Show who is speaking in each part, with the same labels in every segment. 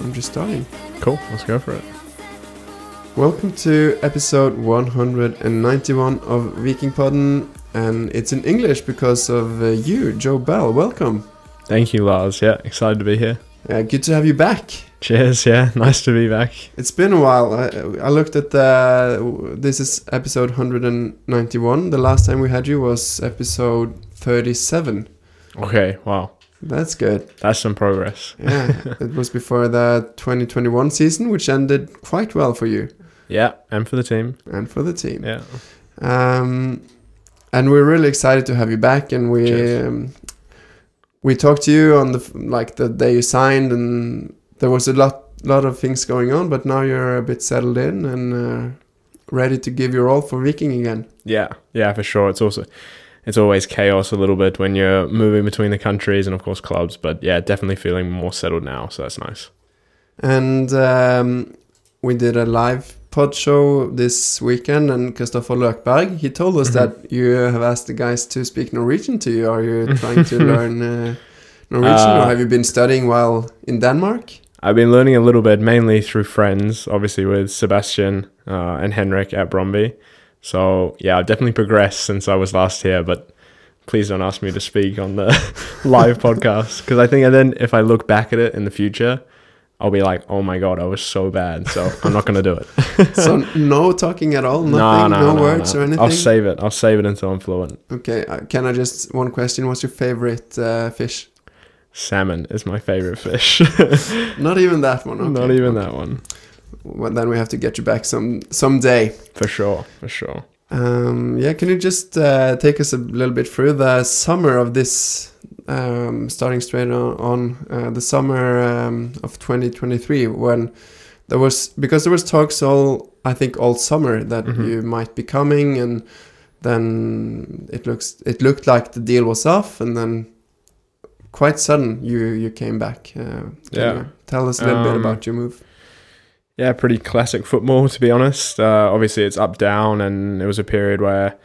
Speaker 1: I'm just starting.
Speaker 2: Cool, let's go for it.
Speaker 1: Welcome to episode 191 of Viking Podden, and it's in English because of uh, you, Joe Bell. Welcome.
Speaker 2: Thank you, Lars. Yeah, excited to be here.
Speaker 1: Uh, good to have you back.
Speaker 2: Cheers. Yeah, nice to be back.
Speaker 1: It's been a while. I, I looked at the. This is episode 191. The last time we had you was episode 37.
Speaker 2: Okay, wow,
Speaker 1: That's good.
Speaker 2: that's some progress.
Speaker 1: Yeah, it was before the 2021 season, which ended quite well for you
Speaker 2: Yeah, and for the team.
Speaker 1: and for the team.
Speaker 2: Yeah.
Speaker 1: Um, and we're really excited to have you back. And we um, we talked to you on the like the day you signed, and there was a lot lot of things going on. But now you're a bit settled in and uh, ready to give your all for Viking again.
Speaker 2: Yeah, yeah, for sure. It's also it's always chaos a little bit when you're moving between the countries and of course clubs, but yeah, definitely feeling more settled now, so that's nice.
Speaker 1: And um, we did a live pod show this weekend, and Kristoffer Løkberg he told us
Speaker 2: Mhm.
Speaker 1: that you have asked the guys to speak Norwegian to you. Are you trying to learn uh, Norwegian, or
Speaker 2: Uh,
Speaker 1: have you been studying while in Denmark?
Speaker 2: I've been learning a little bit, mainly through friends, obviously with Sebastian uh, and Henrik at Brøndby. So yeah, I've definitely progressed since I was last here, but please don't ask me to speak on the live podcast because I think and then if I look back at it in the future, I'll be like, oh my god, I was so bad. So I'm not gonna do it.
Speaker 1: so no talking at all, nothing, no, words or anything.
Speaker 2: I'll save it. I'll save it until I'm fluent.
Speaker 1: okay, uh, can I just one question? What's your favorite uh, fish?
Speaker 2: Salmon is my favorite fish.
Speaker 1: Not even that one. Okay.
Speaker 2: Not even that one.
Speaker 1: Well, then we have to get you back some someday.
Speaker 2: For sure. For sure.
Speaker 1: Um, yeah, can you just uh, take us a little bit through the summer of this, um, starting straight on, on uh, the summer um, of 2023 when there was because there was talks all I think all summer that
Speaker 2: Mhm.
Speaker 1: you might be coming and then it looks it looked like the deal was off and then quite sudden you you came back. Uh,
Speaker 2: Yeah.
Speaker 1: you tell us a little bit
Speaker 2: Um,
Speaker 1: about your move.
Speaker 2: Yeah, pretty classic football to be honest. Uh, obviously, it's up down, and it was a period where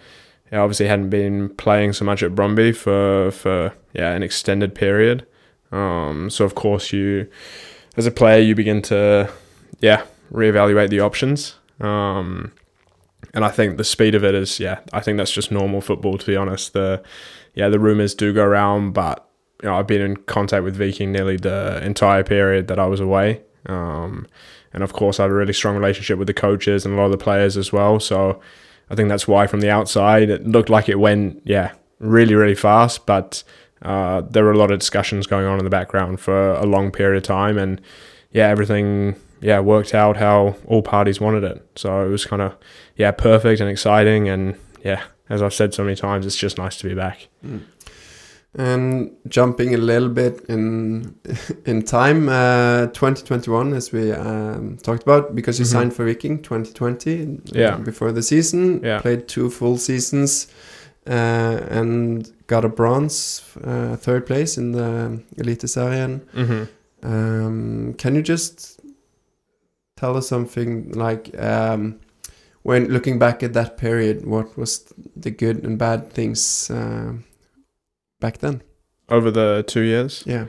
Speaker 2: yeah, obviously hadn't been playing so much at Brøndby for for yeah an extended period. Um, so of course you, as a player, you begin to yeah reevaluate the options. Um, and I think the speed of it is yeah, I think that's just normal football to be honest. The yeah the rumors do go around, but you know I've been in contact with Viking nearly the entire period that I was away. Um, and of course, I have a really strong relationship with the coaches and a lot of the players as well. So I think that's why, from the outside, it looked like it went, yeah, really, really fast. But uh, there were a lot of discussions going on in the background for a long period of time, and yeah, everything, yeah, worked out how all parties wanted it. So it was kind of, yeah, perfect and exciting, and yeah, as I've said so many times, it's just nice to be back.
Speaker 1: And jumping a little bit in in time, uh, 2021, as we um, talked about, because you
Speaker 2: Mhm.
Speaker 1: signed for Viking 2020, uh,
Speaker 2: Yeah.
Speaker 1: before the season,
Speaker 2: Yeah.
Speaker 1: played two full seasons, uh, and got a bronze, uh, third place in the Eliteserien.
Speaker 2: Mm-hmm.
Speaker 1: Um, can you just tell us something like um, when looking back at that period, what was the good and bad things uh, back then?
Speaker 2: Over the two years,
Speaker 1: Yeah.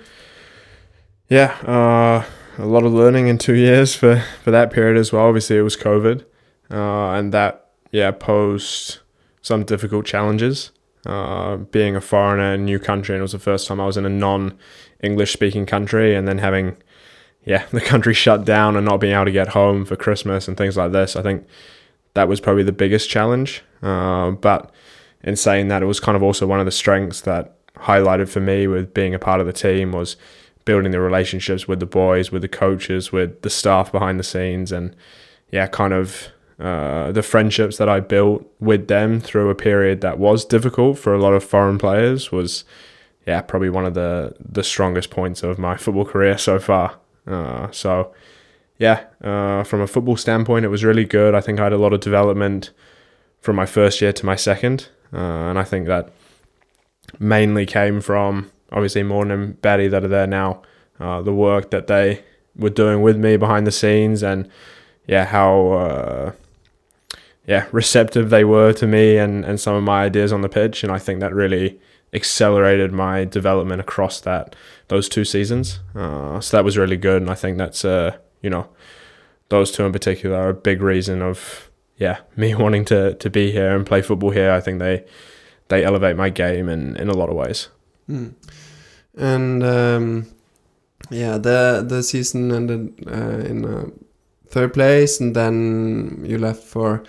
Speaker 2: Yeah, uh, a lot of learning in two years for, for that period as well. Obviously, it was COVID, uh, and that yeah posed some difficult challenges. Uh, being a foreigner in a new country, and it was the first time I was in a non-English speaking country, and then having yeah the country shut down and not being able to get home for Christmas and things like this. I think that was probably the biggest challenge. Uh, but in saying that, it was kind of also one of the strengths that highlighted for me with being a part of the team was building the relationships with the boys, with the coaches, with the staff behind the scenes, and yeah, kind of uh, the friendships that I built with them through a period that was difficult for a lot of foreign players was yeah probably one of the the strongest points of my football career so far. Uh, so yeah, uh, from a football standpoint, it was really good. I think I had a lot of development from my first year to my second, uh, and I think that mainly came from obviously Morten and Bjarte that are there now, uh, the work that they were doing with me behind the scenes, and yeah, how uh, yeah receptive they were to me and and some of my ideas on the pitch, and I think that really accelerated my development across that those two seasons. Uh, so that was really good, and I think that's uh you know those two in particular are a big reason of yeah me wanting to to be here and play football here. I think they they elevate my game in in a lot of ways.
Speaker 1: Mm. And um, yeah, the the season ended uh, in uh, third place, and then you left for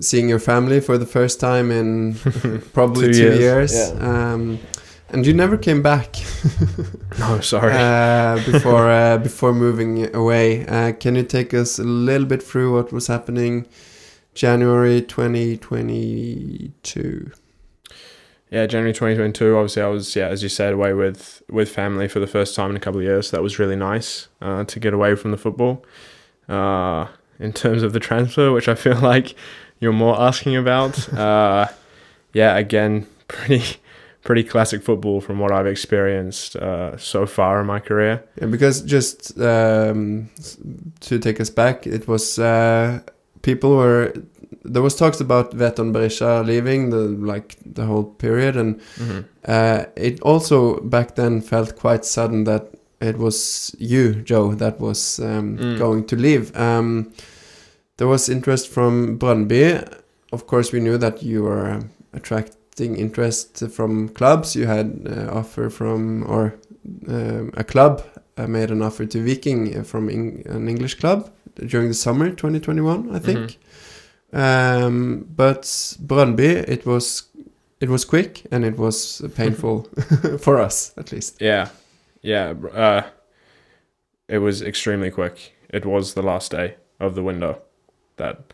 Speaker 1: seeing your family for the first time in probably
Speaker 2: Two
Speaker 1: two,
Speaker 2: years,
Speaker 1: years.
Speaker 2: yeah.
Speaker 1: Um, and you never came back
Speaker 2: No, sorry.
Speaker 1: uh, before uh, before moving away. Uh, can you take us a little bit through what was happening January 2022?
Speaker 2: Yeah, January 2022. Obviously, I was yeah, as you said, away with with family for the first time in a couple of years. That was really nice uh, to get away from the football. Uh, in terms of the transfer, which I feel like you're more asking about, uh, yeah, again, pretty pretty classic football from what I've experienced uh, so far in my career.
Speaker 1: Yeah, because just um, to take us back, it was uh, people were there was talks about Veton Berisha leaving the like the whole period, and uh, it also back then felt quite sudden that it was you, Joe, that was um,
Speaker 2: Mm.
Speaker 1: going to leave. Um, there was interest from Brøndby. Of course, we knew that you were um, attracting interest from clubs. You had uh, offer from or um, a club uh, made an offer to Viking uh, from Eng- an English club during the summer 2021, I think. Um, but Brøndby, it was it was quick and it was painful for us at least.
Speaker 2: Yeah, yeah. Uh, it was extremely quick. It was the last day of the window. That,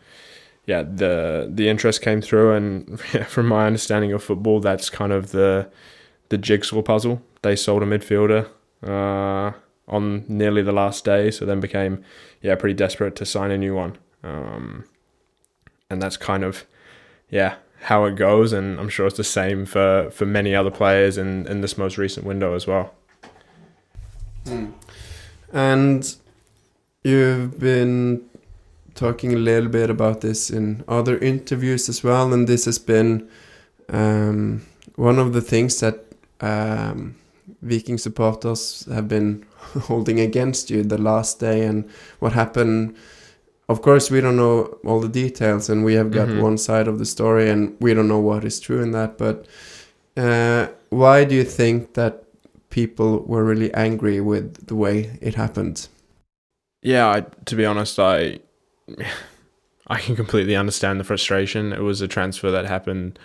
Speaker 2: yeah, the the interest came through, and yeah, from my understanding of football, that's kind of the the jigsaw puzzle. They sold a midfielder uh, on nearly the last day, so then became yeah pretty desperate to sign a new one. Um, and that's kind of yeah how it goes, and I'm sure it's the same for for many other players in in this most recent window as well.
Speaker 1: And you've been talking a little bit about this in other interviews as well, and this has been um, one of the things that um, Viking supporters have been holding against you the last day and what happened. Of course, we don't know all the details, and we have got
Speaker 2: Mhm.
Speaker 1: one side of the story, and we don't know what is true in that. But uh, why do you think that people were really angry with the way it happened?
Speaker 2: Yeah, I, to be honest, I I can completely understand the frustration. It was a transfer that happened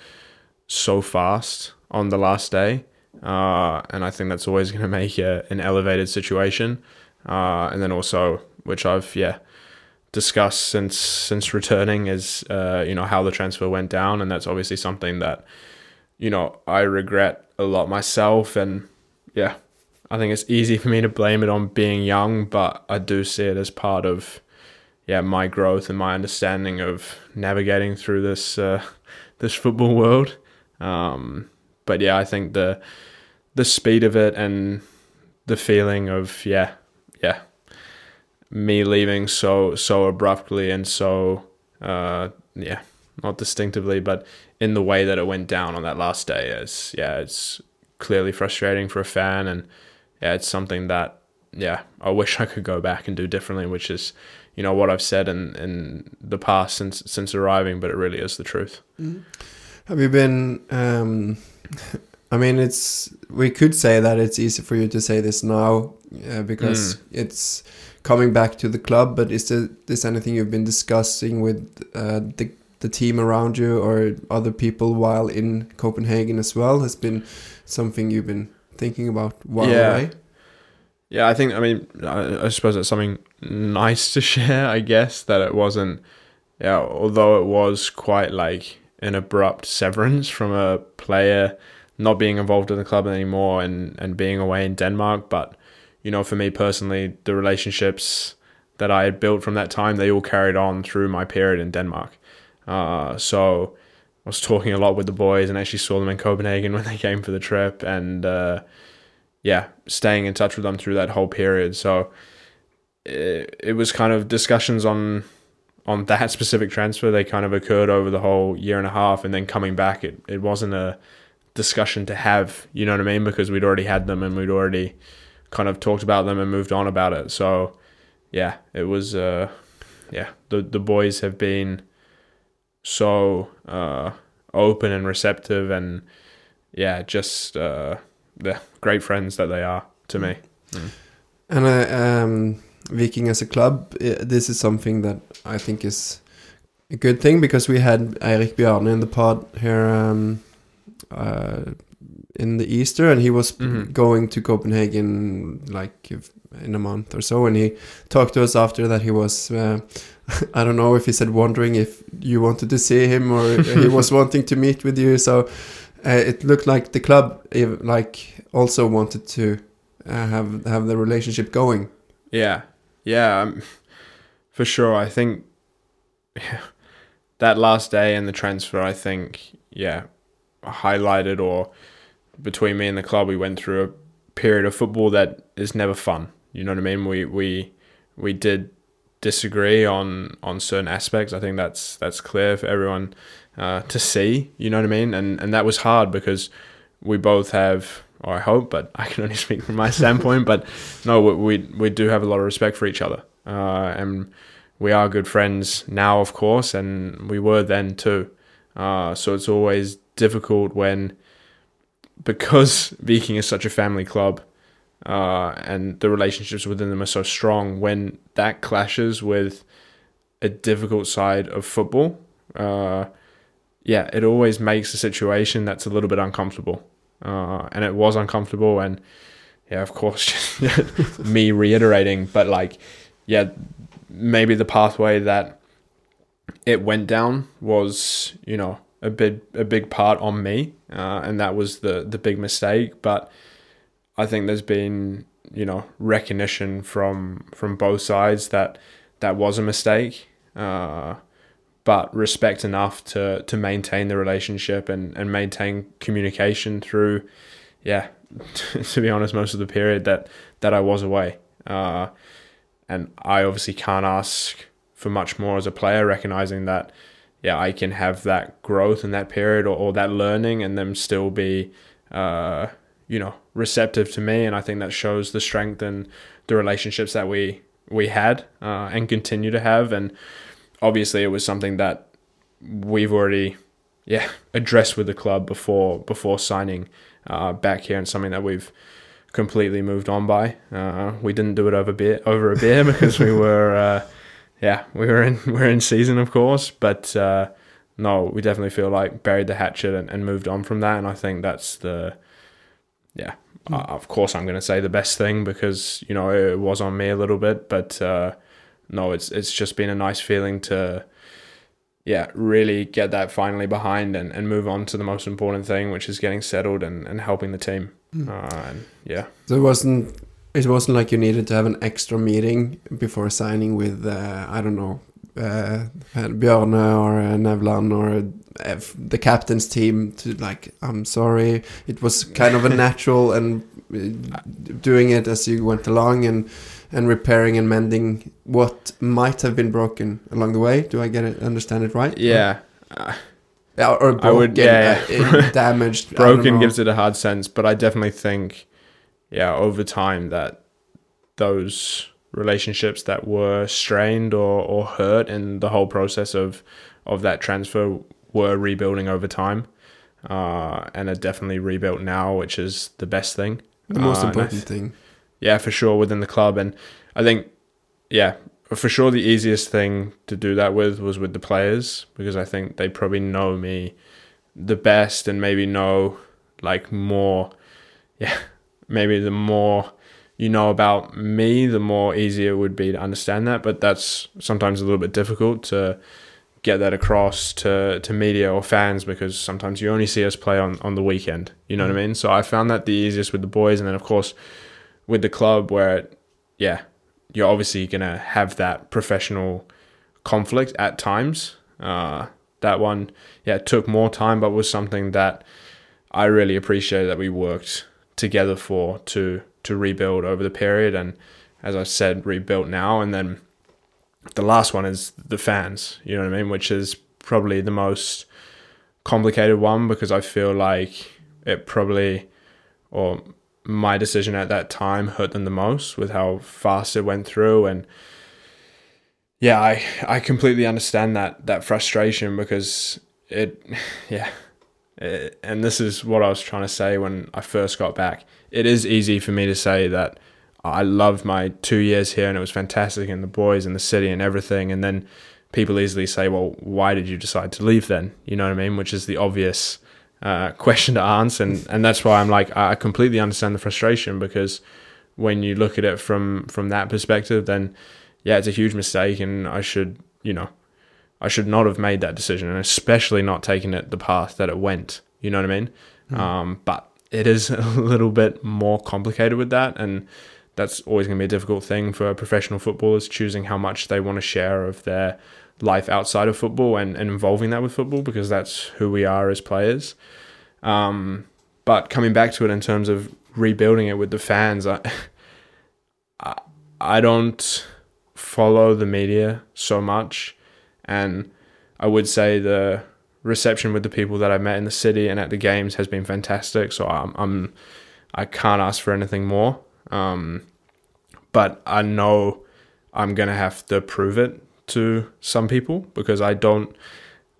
Speaker 2: so fast on the last day, uh, and I think that's always going to make a, an elevated situation. Uh, and then also, which I've yeah discussed since since returning, is uh, you know how the transfer went down, and that's obviously something that you know I regret a lot myself, and yeah, I think it's easy for me to blame it on being young, but I do see it as part of yeah my growth and my understanding of navigating through this uh, this football world. Um, but yeah, I think the the speed of it and the feeling of yeah yeah me leaving so so abruptly and so uh, yeah not distinctively, but in the way that it went down on that last day is yeah it's clearly frustrating for a fan and yeah, it's something that yeah, I wish I could go back and do differently, which is, you know, what I've said in, in the past since since arriving, but it really is the truth.
Speaker 1: Have you been? Um, I mean, it's we could say that it's easy for you to say this now uh, because it's coming back to the club. But is there, this anything you've been discussing with uh, the the team around you or other people while in Copenhagen as well? Has been something you've been thinking about while
Speaker 2: Yeah.
Speaker 1: away?
Speaker 2: Yeah, I think. I mean, I, I suppose it's something nice to share. I guess that it wasn't. Yeah, although it was quite like an abrupt severance from a player not being involved in the club anymore and and being away in Denmark. But you know, for me personally, the relationships that I had built from that time, they all carried on through my period in Denmark. Uh, so I was talking a lot with the boys and actually saw them in Copenhagen when they came for the trip, and uh, yeah, staying in touch with them through that whole period. So it, it was kind of discussions on on that specific transfer. They kind of occurred over the whole year and a half, and then coming back, it it wasn't a discussion to have. You know what I mean? Because we'd already had them and we'd already kind of talked about them and moved on about it. So yeah, it was uh, yeah the the boys have been so uh, open and receptive and yeah just uh, the great friends that they are to me.
Speaker 1: And I, um, Viking as a club, this is something that I think is a good thing because we had Eirik Bjørnø in the pod here um, uh, in the Easter, and he was
Speaker 2: Mhm.
Speaker 1: going to Copenhagen like if- in a month or so, and he talked to us after that he was. Uh, I don't know if he said wondering if you wanted to see him or he was wanting to meet with you. So uh, it looked like the club, like, also wanted to uh, have have the relationship going.
Speaker 2: Yeah, yeah, um, for sure. I think that last day and the transfer, I think, yeah, highlighted or between me and the club, we went through a period of football that is never fun. You know what I mean? We we we did disagree on on certain aspects. I think that's that's clear for everyone uh, to see. You know what I mean? And and that was hard because we both have, I hope, but I can only speak from my standpoint. But no, we we, do have a lot of respect for each other, uh, and we are good friends now, of course, and we were then too. Uh, so it's always difficult when, because Viking is such a family club, uh, and the relationships within them are so strong, when that clashes with a difficult side of football, uh, yeah, it always makes a situation that's a little bit uncomfortable. Uh, and it was uncomfortable, and yeah, of course, me reiterating, but like, yeah, maybe the pathway that it went down was, you know, a big a big part on me, uh, and that was the the big mistake. But I think there's been, you know, recognition from from both sides that that was a mistake. Uh, but respect enough to to maintain the relationship and and maintain communication through yeah to be honest most of the period that that I was away. Uh and I obviously can't ask for much more as a player recognizing that yeah I can have that growth in that period or, or that learning and them still be uh you know receptive to me. And I think that shows the strength and the relationships that we we had uh, and continue to have. And obviously it was something that we've already yeah addressed with the club before before signing uh, back here and something that we've completely moved on by. Uh, we didn't do it over beer over a beer because we were uh, yeah we were in we are in season of course but uh, no we definitely feel like buried the hatchet and, and moved on from that and I think that's the yeah uh, of course I'm going to say the best thing because you know it was on me a little bit but uh, no, it's it's just been a nice feeling to yeah, really get that finally behind and, and move on to the most important thing, which is getting settled and, and helping the team. Uh, and yeah.
Speaker 1: So it wasn't it wasn't like you needed to have an extra meeting before signing with uh, I don't know uh, Bjørnø or uh, Nevland or uh, the captain's team to like I'm sorry. It was kind of a natural and uh, doing it as you went along and and repairing and mending what might have been broken along the way. Do I get it? Understand it right?
Speaker 2: Yeah. Uh,
Speaker 1: Yeah, or broken,
Speaker 2: I would- yeah,
Speaker 1: uh, uh, damaged.
Speaker 2: Broken gives it a hard sense, but I definitely think, yeah, over time that those relationships that were strained or, or hurt in the whole process of of that transfer were rebuilding over time, uh, and are definitely rebuilt now, which is the best thing.
Speaker 1: the most
Speaker 2: Uh,
Speaker 1: important thing.
Speaker 2: Yeah, for sure within the club. And I think, yeah, for sure the easiest thing to do that with was with the players because I think they probably know me the best and maybe know like more, yeah, maybe the more you know about me, the more easier it would be to understand that. But that's sometimes a little bit difficult to get that across to, to media or fans because sometimes you only see us play on, on the weekend. You know what I mm. mean? So I found that the easiest with the boys. And then, of course, with the club where, yeah, you're obviously going to have that professional conflict at times. Uh, that one, yeah, took more time, but was something that I really appreciated that we worked together for to to rebuild over the period and as I said rebuilt now and then the last one is the fans you know what I mean which is probably the most complicated one because I feel like it probably or my decision at that time hurt them the most with how fast it went through and yeah I I completely understand that that frustration because it yeah it, and this is what I was trying to say when I first got back it is easy for me to say that I loved my two years here and it was fantastic and the boys and the city and everything. And then people easily say, well, why did you decide to leave then? You know what I mean? Which is the obvious uh, question to answer. And, and that's why I'm like, I completely understand the frustration because when you look at it from, from that perspective, then yeah, it's a huge mistake and I should, you know, I should not have made that decision and especially not taking it the path that it went. You know what I mean? Mm. Um, but it is a little bit more complicated with that and that's always going to be a difficult thing for professional footballers choosing how much they want to share of their life outside of football and, and involving that with football because that's who we are as players um, but coming back to it in terms of rebuilding it with the fans I, I i don't follow the media so much and i would say the reception with the people that I met in the city and at the games has been fantastic. So I'm, I'm I can't ask for anything more. Um, but I know I'm gonna have to prove it to some people because I don't.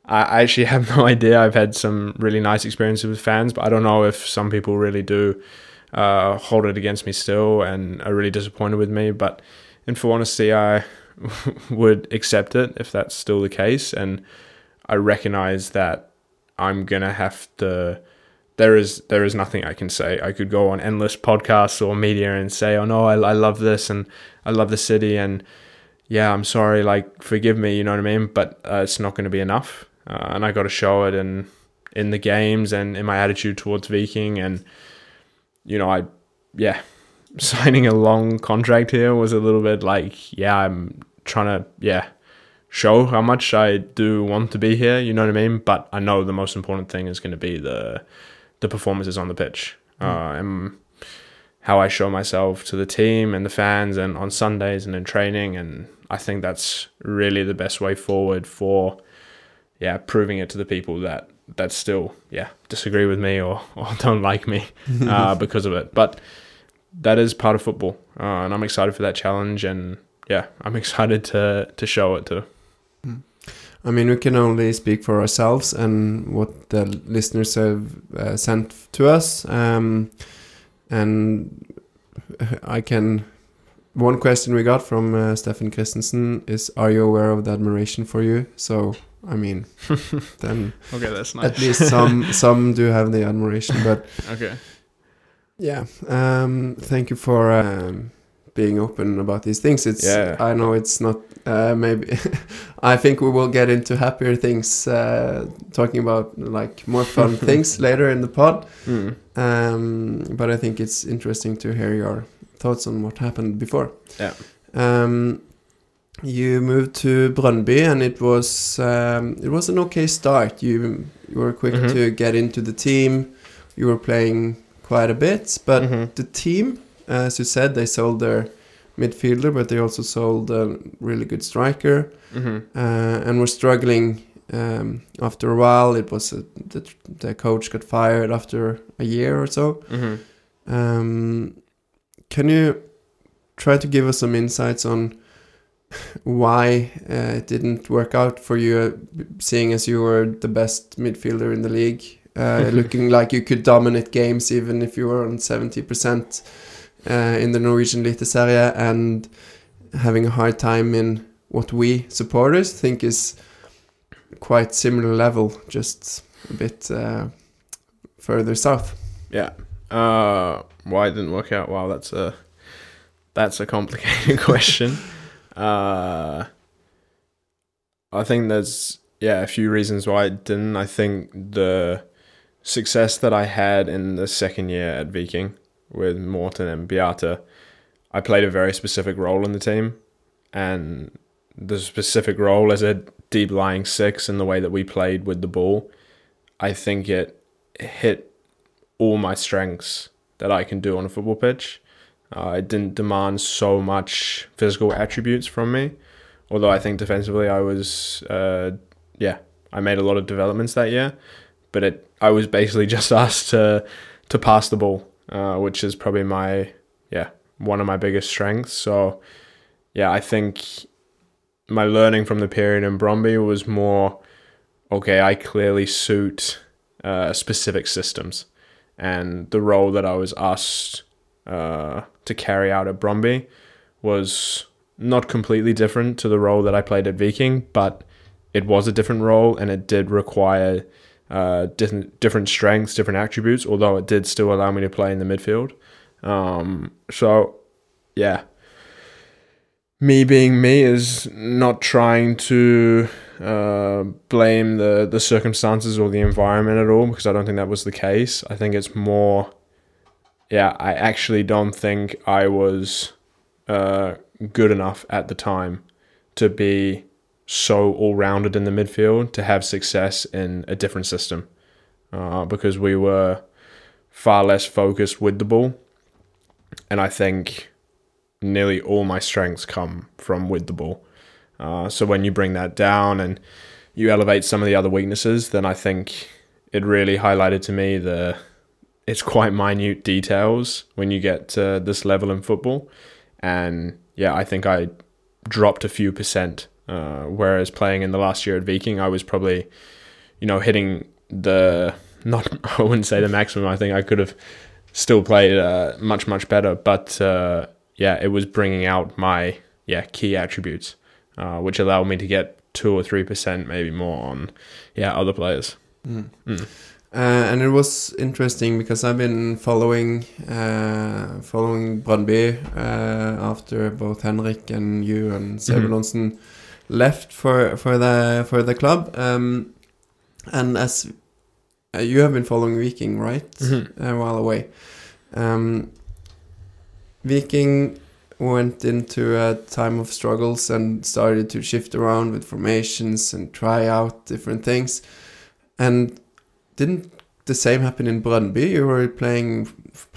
Speaker 2: I actually have no idea. I've had some really nice experiences with fans, but I don't know if some people really do uh, hold it against me still and are really disappointed with me. But in full honesty, I would accept it if that's still the case and I recognize that I'm gonna have to. There is there is nothing I can say. I could go on endless podcasts or media and say, "Oh no, I, I love this and I love the city and yeah, I'm sorry, like forgive me," you know what I mean? But uh, it's not going to be enough, uh, and I got to show it in in the games and in my attitude towards Viking and you know I yeah signing a long contract here was a little bit like yeah I'm trying to yeah show how much I do want to be here. You know what I mean? But I know the most important thing is going to be the the performances on the pitch mm. uh, and how I show myself to the team and the fans, and on Sundays and in training. And I think that's really the best way forward for yeah proving it to the people that that still yeah disagree with me or, or don't like me uh, because of it. But that is part of football, uh, and I'm excited for that challenge. And yeah, I'm excited to to show it to
Speaker 1: I mean, we can only speak for ourselves and what the listeners have uh, sent to us. Um, and I can. One question we got from uh, Stefan Christensen is Are you aware of the admiration for you? So, I mean, then.
Speaker 2: okay, that's nice.
Speaker 1: At least some, some do have the admiration, but.
Speaker 2: okay.
Speaker 1: Yeah. Um, thank you for. Um, being open about these things. It's yeah. I know it's not uh, maybe I think we will get into happier things uh, talking about like more fun things later in the pod. Mm. Um, but I think it's interesting to hear your thoughts on what happened before.
Speaker 2: Yeah.
Speaker 1: Um, you moved to Brøndby and it was um, it was an okay start. You you were quick mm -hmm. to get into the team. You were playing quite a bit, but mm -hmm. the team as you said, they sold their midfielder, but they also sold a really good striker, mm-hmm. uh, and were struggling um, after a while. It was a, the, the coach got fired after a year or so. Mm-hmm. Um, can you try to give us some insights on why uh, it didn't work out for you, uh, seeing as you were the best midfielder in the league, uh, looking like you could dominate games even if you were on seventy percent? uh, in the Norwegian Eliteserie and having a hard time in what we supporters think is quite similar level, just a bit uh, further south.
Speaker 2: Yeah. Uh, why it didn't work out? Wow, that's a that's a complicated question. Uh, I think there's yeah a few reasons why I didn't. I think the success that I had in the second year at Viking with Morten and Bjarte, I played a very specific role in the team, and the specific role as a deep lying six and the way that we played with the ball, I think it hit all my strengths that I can do on a football pitch. Uh, it didn't demand so much physical attributes from me, although I think defensively I was, uh, yeah, I made a lot of developments that year, but it I was basically just asked to to pass the ball, uh, which is probably my yeah one of my biggest strengths. So yeah, I think my learning from the period in Brøndby was more okay. I clearly suit uh, specific systems, and the role that I was asked uh, to carry out at Brøndby was not completely different to the role that I played at Viking, but it was a different role, and it did require uh, different different strengths, different attributes. Although it did still allow me to play in the midfield. Um, so, yeah, me being me is not trying to uh, blame the the circumstances or the environment at all because I don't think that was the case. I think it's more, yeah, I actually don't think I was uh, good enough at the time to be so all rounded in the midfield to have success in a different system uh, because we were far less focused with the ball. And I think nearly all my strengths come from with the ball. Uh, so when you bring that down and you elevate some of the other weaknesses, then I think it really highlighted to me the it's quite minute details when you get to this level in football. And yeah, I think I dropped a few percent uh, whereas playing in the last year at Viking, I was probably, you know, hitting the not I wouldn't say the maximum. I think I could have still played uh, much much better, but uh, yeah, it was bringing out my yeah key attributes, uh, which allowed me to get two or three percent maybe more on yeah other players.
Speaker 1: Mm. Mm. Uh, and it was interesting because I've been following uh, following Brøndby uh, after both Henrik and you and Sebulonsen. Mm -hmm left for for the for the club. Um, and as uh, you have been following Viking, right,
Speaker 2: mm-hmm.
Speaker 1: a while away. Um, Viking went into a time of struggles and started to shift around with formations and try out different things. And didn't the same happen in Brøndby? You were playing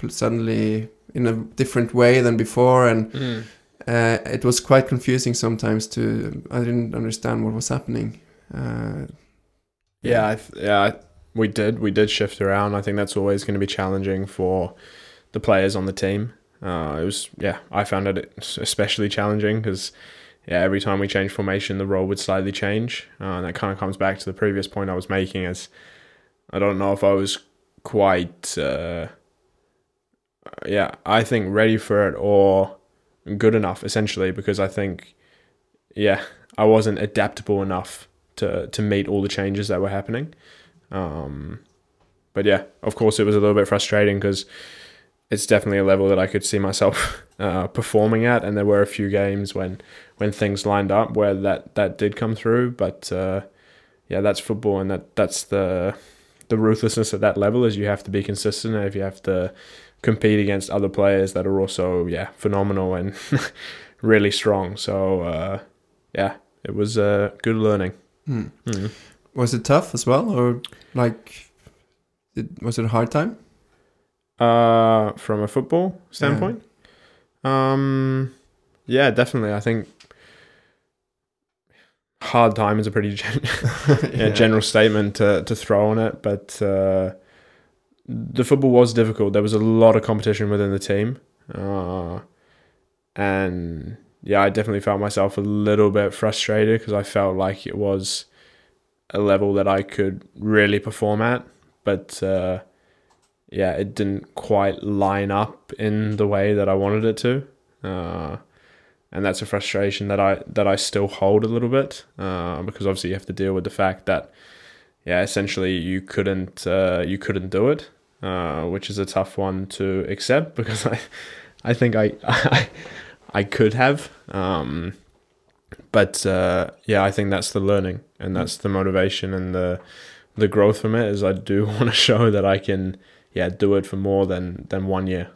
Speaker 1: suddenly in a different way than before, and
Speaker 2: mm
Speaker 1: uh, it was quite confusing sometimes to I didn't understand what was happening. Uh,
Speaker 2: yeah, I th- yeah, we did we did shift around. I think that's always going to be challenging for the players on the team. Uh, it was yeah, I found it especially challenging because yeah, every time we changed formation, the role would slightly change, uh, and that kind of comes back to the previous point I was making. As I don't know if I was quite uh, yeah, I think ready for it or good enough essentially because I think yeah I wasn't adaptable enough to to meet all the changes that were happening. Um, but yeah, of course it was a little bit frustrating because it's definitely a level that I could see myself uh, performing at, and there were a few games when when things lined up where that that did come through. But uh, yeah, that's football, and that that's the the ruthlessness at that level is you have to be consistent, and if you have to compete against other players that are also yeah phenomenal and really strong. So uh, yeah, it was uh, good learning.
Speaker 1: Hmm. Mm. Was it tough as well, or like, it, was it a hard time?
Speaker 2: Uh, from a football standpoint, yeah. um, yeah, definitely. I think hard time is a pretty gen- yeah, general statement to to throw on it, but. Uh, the football was difficult. There was a lot of competition within the team, uh, and yeah, I definitely felt myself a little bit frustrated because I felt like it was a level that I could really perform at, but uh, yeah, it didn't quite line up in the way that I wanted it to. Uh, and that's a frustration that I that I still hold a little bit uh, because obviously you have to deal with the fact that yeah, essentially you couldn't uh, you couldn't do it, uh, which is a tough one to accept because I I think I I, I could have. Um, but uh, yeah, I think that's the learning and that's the motivation and the the growth from it. Is I do want to show that I can yeah do it for more than than one year.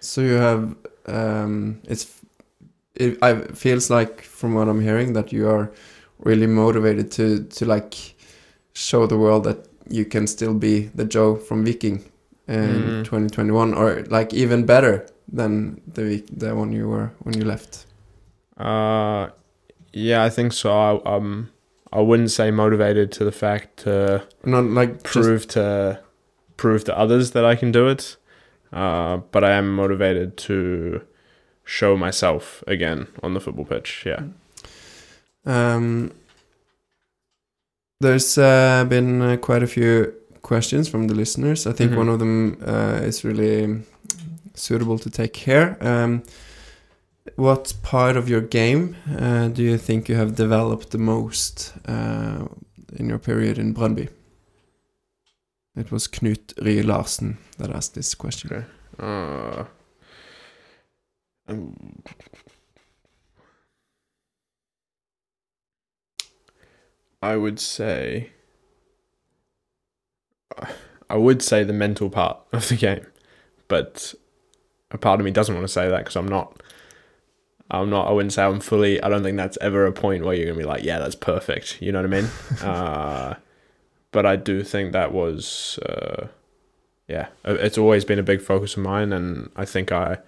Speaker 1: So you have um, it's it I feels like from what I'm hearing that you are really motivated to to like show the world that you can still be the Joe from Viking in
Speaker 2: Mhm.
Speaker 1: 2021 or like even better than the the one you were when you left.
Speaker 2: Uh, yeah, I think so. I, um, I wouldn't say motivated to the fact to
Speaker 1: Not like just
Speaker 2: prove to prove to others that I can do it, uh, but I am motivated to show myself again on the football pitch. Yeah.
Speaker 1: Um, there's uh, been uh, quite a few questions from the listeners. I think
Speaker 2: Mhm.
Speaker 1: one of them uh, is really suitable to take here. Um, what part of your game uh, do you think you have developed the most uh, in your period in Brøndby? It was Knut Rie Larsen that asked this question.
Speaker 2: Okay. Uh, um, I would say. I would say the mental part of the game, but a part of me doesn't want to say that because I'm not. I'm not. I wouldn't say I'm fully. I don't think that's ever a point where you're gonna be like, yeah, that's perfect. You know what I mean? uh, but I do think that was. Uh, yeah, it's always been a big focus of mine, and I think I,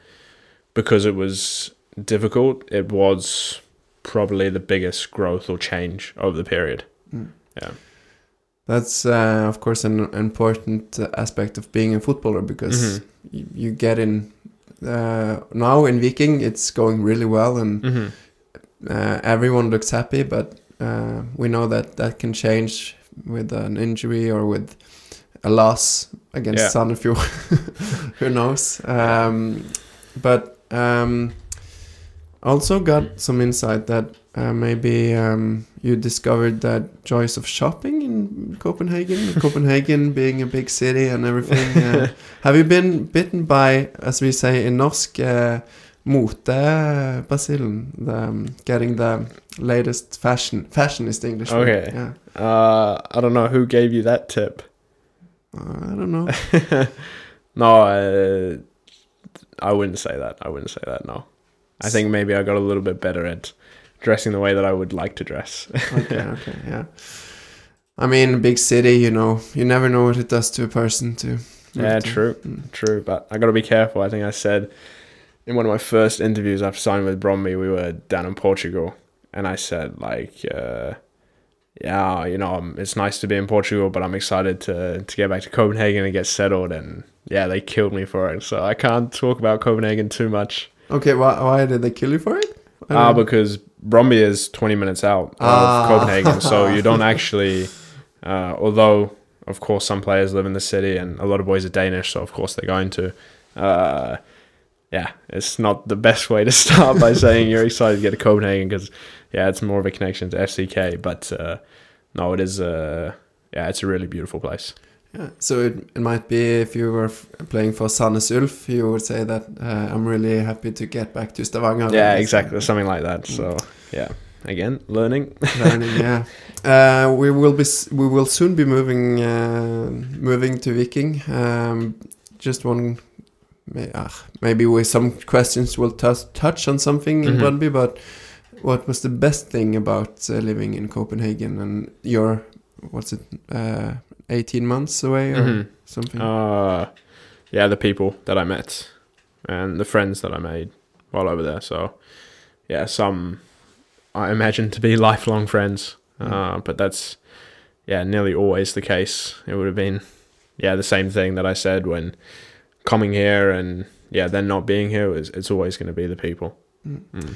Speaker 2: because it was difficult, it was probably the biggest growth or change over the period.
Speaker 1: Mm.
Speaker 2: Yeah.
Speaker 1: That's uh, of course an important aspect of being a footballer because
Speaker 2: Mhm.
Speaker 1: you, you get in uh, now in Viking it's going really well and
Speaker 2: Mm-hmm.
Speaker 1: uh, everyone looks happy but uh, we know that that can change with an injury or with a loss against
Speaker 2: Yeah.
Speaker 1: Sandefjord who knows um, but um, also got some insight that uh, maybe um, you discovered that joys of shopping in Copenhagen, Copenhagen being a big city and everything. Uh, have you been bitten by, as we say in norsk, uh, motebasillen, the, um, getting the latest fashion? Fashion is the English word.
Speaker 2: Okay.
Speaker 1: Yeah.
Speaker 2: Uh, I don't know who gave you that tip.
Speaker 1: Uh, I don't know.
Speaker 2: no, I, I wouldn't say that. I wouldn't say that. No, I think maybe I got a little bit better at dressing the way that I would like to dress.
Speaker 1: okay, okay, yeah. I mean, big city, you know, you never know what it does to a person to.
Speaker 2: Yeah, true,
Speaker 1: Mm.
Speaker 2: true. But I got to be careful. I think I said in one of my first interviews after signing with Brøndby, we were down in Portugal, and I said like, uh, yeah, you know, um, it's nice to be in Portugal, but I'm excited to to get back to Copenhagen and get settled. And yeah, they killed me for it, so I can't talk about Copenhagen too much.
Speaker 1: Okay, why, why did they kill you for it?
Speaker 2: Ah,
Speaker 1: don't-
Speaker 2: because Brøndby is 20 minutes out of
Speaker 1: Ah.
Speaker 2: Copenhagen, so you don't actually. Uh, although, of course, some players live in the city, and a lot of boys are Danish, so of course they're going to. Uh, yeah, it's not the best way to start by saying you're excited to get to Copenhagen because, yeah, it's more of a connection to FCK. But uh, no, it is. Uh, yeah, it's a really beautiful place.
Speaker 1: Yeah, so it, it might be if you were f- playing for Sandnes Ulf, you would say that uh, I'm really happy to get back to Stavanger.
Speaker 2: Yeah, exactly, something like that. So yeah, again, learning.
Speaker 1: learning, yeah. Uh, we will be we will soon be moving uh, moving to Viking. Um, just one, may, ah, maybe with some questions we'll touch touch on something in
Speaker 2: Mhm.
Speaker 1: Brøndby, but what was the best thing about uh, living in Copenhagen and your what's it uh, 18 months away or
Speaker 2: Mhm.
Speaker 1: something?
Speaker 2: Uh, yeah, the people that I met and the friends that I made while over there. So, yeah, some I imagine to be lifelong friends. Uh, but that's yeah, nearly always the case. It would have been yeah the same thing that I said when coming here and yeah then not being here is it's always going to be the people.
Speaker 1: Mm.
Speaker 2: Mm.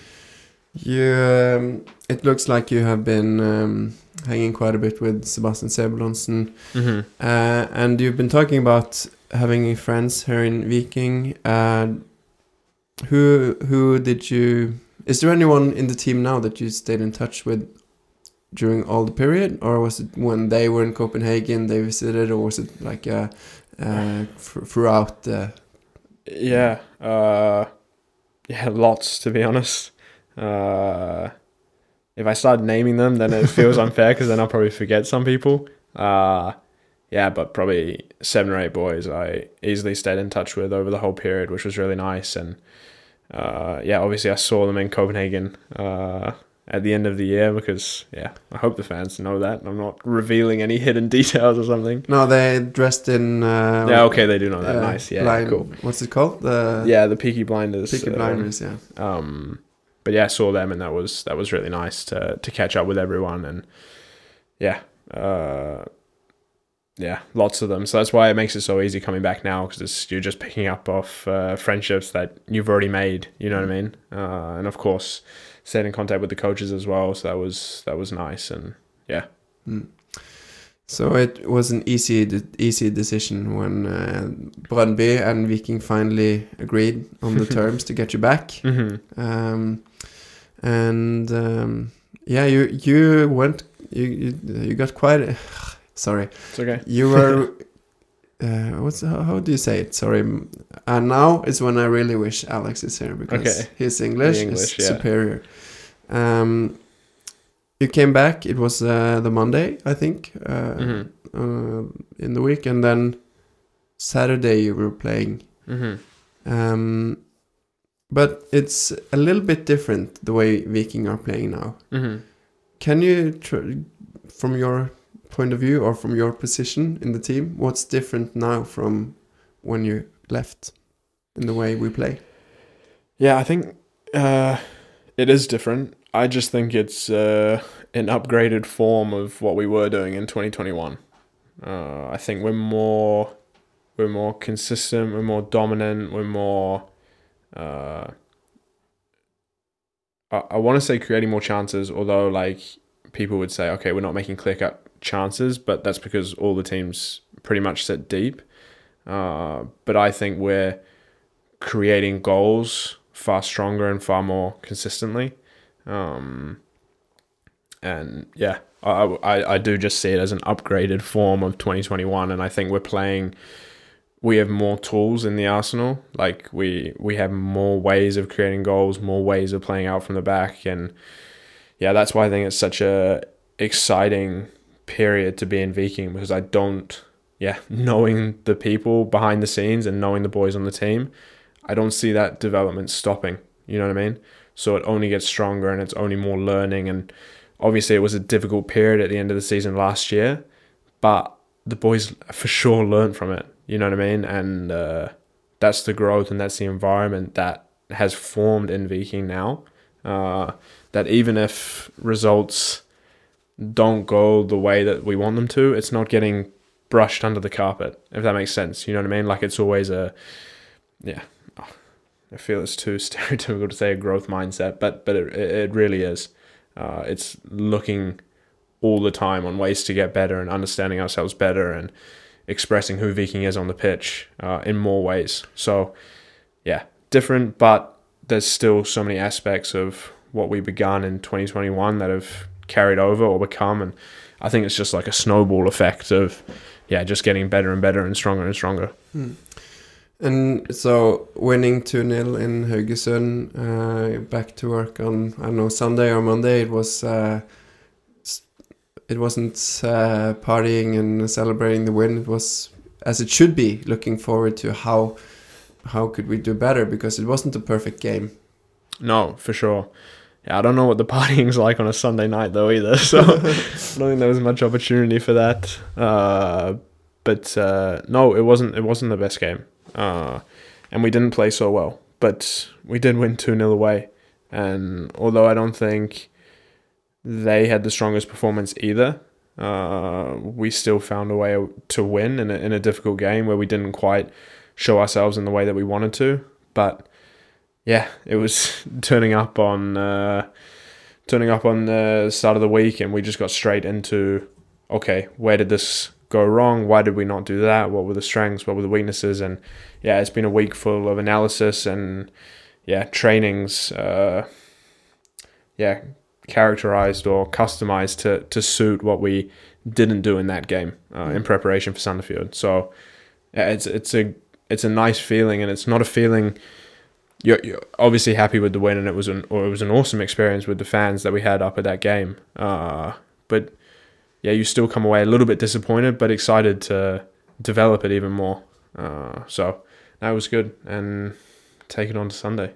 Speaker 1: You, um, it looks like you have been um, hanging quite a bit with Sebastian Sebulonsen,
Speaker 2: hmm
Speaker 1: uh, and you've been talking about having friends here in Viking. Uh, who who did you? Is there anyone in the team now that you stayed in touch with during all the period, or was it when they were in Copenhagen they visited, or was it like uh, uh, throughout the?
Speaker 2: Yeah. Uh, yeah, lots to be honest. Uh, if I start naming them, then it feels unfair because then I'll probably forget some people. Uh, yeah, but probably seven or eight boys I easily stayed in touch with over the whole period, which was really nice. And uh, yeah, obviously I saw them in Copenhagen uh, at the end of the year because yeah, I hope the fans know that I'm not revealing any hidden details or something.
Speaker 1: No, they're dressed in. Uh,
Speaker 2: Yeah, okay, they do know that.
Speaker 1: uh,
Speaker 2: nice, yeah,
Speaker 1: blind-
Speaker 2: cool.
Speaker 1: What's it called? The
Speaker 2: Yeah, the Peaky Blinders.
Speaker 1: Peaky
Speaker 2: um,
Speaker 1: Blinders. Yeah.
Speaker 2: um but yeah i saw them and that was that was really nice to to catch up with everyone and yeah uh yeah lots of them so that's why it makes it so easy coming back now because you're just picking up off uh, friendships that you've already made you know what i mean uh, and of course staying in contact with the coaches as well so that was that was nice and yeah
Speaker 1: Mm. So it was an easy easy decision when uh, Brøndby and Viking finally agreed on the terms to get you back.
Speaker 2: hmm
Speaker 1: Um, and um, yeah, you you went you you, you got quite. A, sorry,
Speaker 2: it's okay
Speaker 1: you were. Uh, what's how, how do you say it? Sorry, and now is when I really wish Alex is here because
Speaker 2: Okay.
Speaker 1: his English,
Speaker 2: English,
Speaker 1: is
Speaker 2: yeah.
Speaker 1: superior. Um, you came back. It was uh, the Monday, I think, uh,
Speaker 2: hmm
Speaker 1: uh, in the week, and then Saturday you were playing.
Speaker 2: hmm
Speaker 1: Um, but it's a little bit different the way Viking are playing now.
Speaker 2: hmm
Speaker 1: Can you, tr- from your point of view or from your position in the team, what's different now from when you left in the way we play?
Speaker 2: Yeah, I think uh, it is different. I just think it's uh, an upgraded form of what we were doing in 2021. Uh, I think we're more we're more consistent, we're more dominant, we're more uh, I, I want to say creating more chances, although like people would say, okay, we're not making clear cut chances, but that's because all the teams pretty much sit deep. Uh, but I think we're creating goals far stronger and far more consistently. Um, and yeah, I, I, I do just see it as an upgraded form of 2021. And I think we're playing, we have more tools in the arsenal. Like we, we have more ways of creating goals, more ways of playing out from the back. And yeah, that's why I think it's such a exciting period to be in Viking because I don't, yeah, knowing the people behind the scenes and knowing the boys on the team, I don't see that development stopping. You know what I mean? So it only gets stronger and it's only more learning. And obviously, it was a difficult period at the end of the season last year, but the boys for sure learned from it. You know what I mean? And uh, that's the growth and that's the environment that has formed in Viking now. Uh, that even if results don't go the way that we want them to, it's not getting brushed under the carpet, if that makes sense. You know what I mean? Like it's always a, yeah. I feel it's too stereotypical to say a growth mindset, but but it it really is. Uh, it's looking all the time on ways to get better and understanding ourselves better and expressing who Viking is on the pitch uh, in more ways. So, yeah, different, but there's still so many aspects of what we began in 2021 that have carried over or become, and I think it's just like a snowball effect of, yeah, just getting better and better and stronger and stronger.
Speaker 1: And so winning 2 0 in Haugesund, uh, back to work on, I don't know, Sunday or Monday, it was. Uh, it wasn't uh, partying and celebrating the win. It was as it should be. Looking forward to how how could we do better because it wasn't a perfect game.
Speaker 2: No, for sure. Yeah, I don't know what the partying's like on a Sunday night though either, so I don't think there was much opportunity for that. Uh, but uh, no, it wasn't. It wasn't the best game, uh, and we didn't play so well. But we did win two 0 away, and although I don't think they had the strongest performance either, uh, we still found a way to win in a, in a difficult game where we didn't quite show ourselves in the way that we wanted to. But yeah, it was turning up on uh, turning up on the start of the week, and we just got straight into okay, where did this go wrong? Why did we not do that? What were the strengths? What were the weaknesses? And yeah, it's been a week full of analysis and yeah, trainings. Uh, yeah, characterized or customized to to suit what we didn't do in that game uh, in preparation for Sandefjord. So yeah, it's it's a it's a nice feeling, and it's not a feeling you're, you're obviously happy with the win, and it was an or it was an awesome experience with the fans that we had up at that game. Uh, but yeah, you still come away a little bit disappointed, but excited to develop it even more. Uh, so that was good, and take it on to Sunday.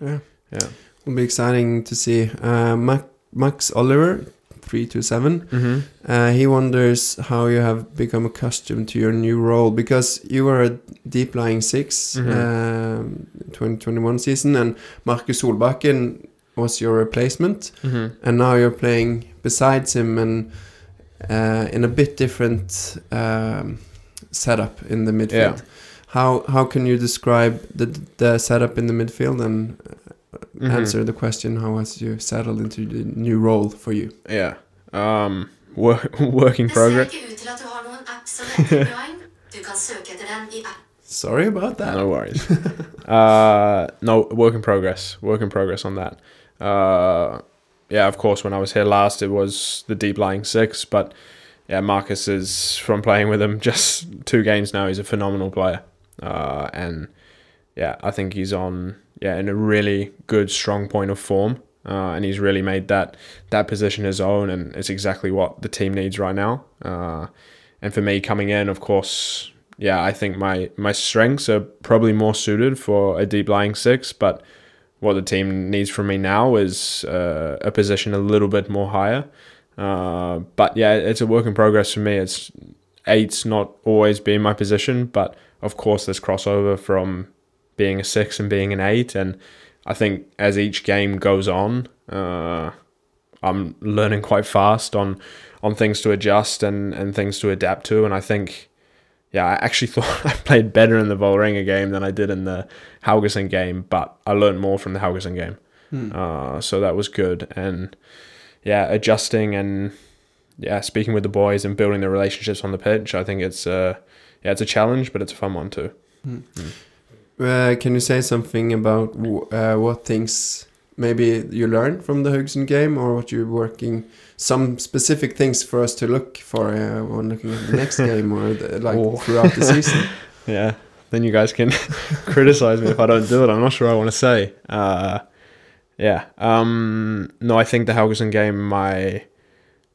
Speaker 1: Yeah.
Speaker 2: Yeah.
Speaker 1: Will be exciting to see. Uh, Mac, Max Oliver, three two seven.
Speaker 2: Mm-hmm.
Speaker 1: Uh, he wonders how you have become accustomed to your new role because you were a deep lying 6
Speaker 2: Mhm.
Speaker 1: um, 2021 season, and Markus Solbakken was your replacement,
Speaker 2: Mm-hmm.
Speaker 1: and now you're playing besides him and uh, in a bit different um, setup in the midfield.
Speaker 2: Yeah.
Speaker 1: How how can you describe the the setup in the midfield and uh,
Speaker 2: Mhm.
Speaker 1: answer the question how has you settled into the new role for you?
Speaker 2: Yeah. Um, work, working
Speaker 3: Det ser
Speaker 2: progress.
Speaker 3: ikke ut til at du har noen app som heter Prime. Du kan søke etter den i app.
Speaker 1: Sorry about that.
Speaker 2: No worries. uh, no work in progress. Work in progress on that. Uh, yeah, of course. When I was here last, it was the deep lying six, but yeah, Markus is from playing with him just two games now. He's a phenomenal player, uh, and yeah, I think he's on yeah in a really good strong point of form, uh, and he's really made that that position his own, and it's exactly what the team needs right now. Uh, and for me coming in, of course, yeah, I think my my strengths are probably more suited for a deep lying six, but what the team needs from me now is uh, a position a little bit more higher. Uh, but yeah, it's a work in progress for me. It's eight's not always been my position, but of course there's crossover from being a six and being an eight, and I think as each game goes on, uh, I'm learning quite fast on on things to adjust and and things to adapt to, and I think yeah, I actually thought I played better in the Vålerenga game than I did in the Haugesund game, but I learned more from the Haugesund game.
Speaker 1: Hmm.
Speaker 2: Uh, so that was good. And yeah, adjusting and yeah, speaking with the boys and building the relationships on the pitch. I think it's uh, yeah, it's a challenge, but it's a fun one too.
Speaker 1: Uh, can you say something about w- uh, what things maybe you learned from the Haugesund game or what you're working some specific things for us to look for uh, when looking at the next game or the, like
Speaker 2: Oh.
Speaker 1: throughout the season?
Speaker 2: Yeah, then you guys can criticize me if I don't do it. I'm not sure I want to say. Uh, yeah. Um, no, I think the Haugesund game, my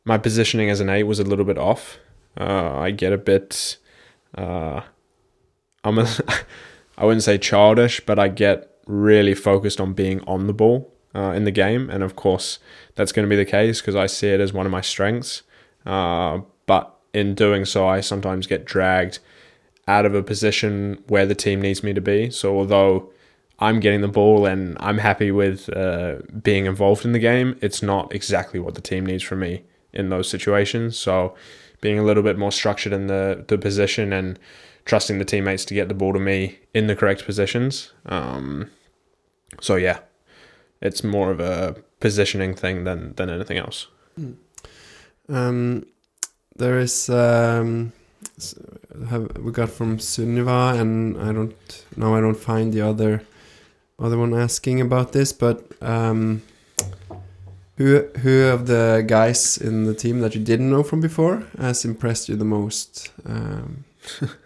Speaker 2: my positioning as an eight was a little bit off. Uh, I get a bit. Uh, I'm a. I wouldn't say childish, but I get really focused on being on the ball uh, in the game, and of course that's going to be the case because I see it as one of my strengths. Uh, but in doing so, I sometimes get dragged out of a position where the team needs me to be. So although I'm getting the ball and I'm happy with uh, being involved in the game, it's not exactly what the team needs from me in those situations. So being a little bit more structured in the, the position and trusting the teammates to get the ball to me in the correct positions. Um, so yeah, it's more of a positioning thing than than anything else.
Speaker 1: Um, there is um, have we got from Sunniva, and I don't now I don't find the other other one asking about this, but um, who who of the guys in the team that you didn't know from before has impressed you the most? Um,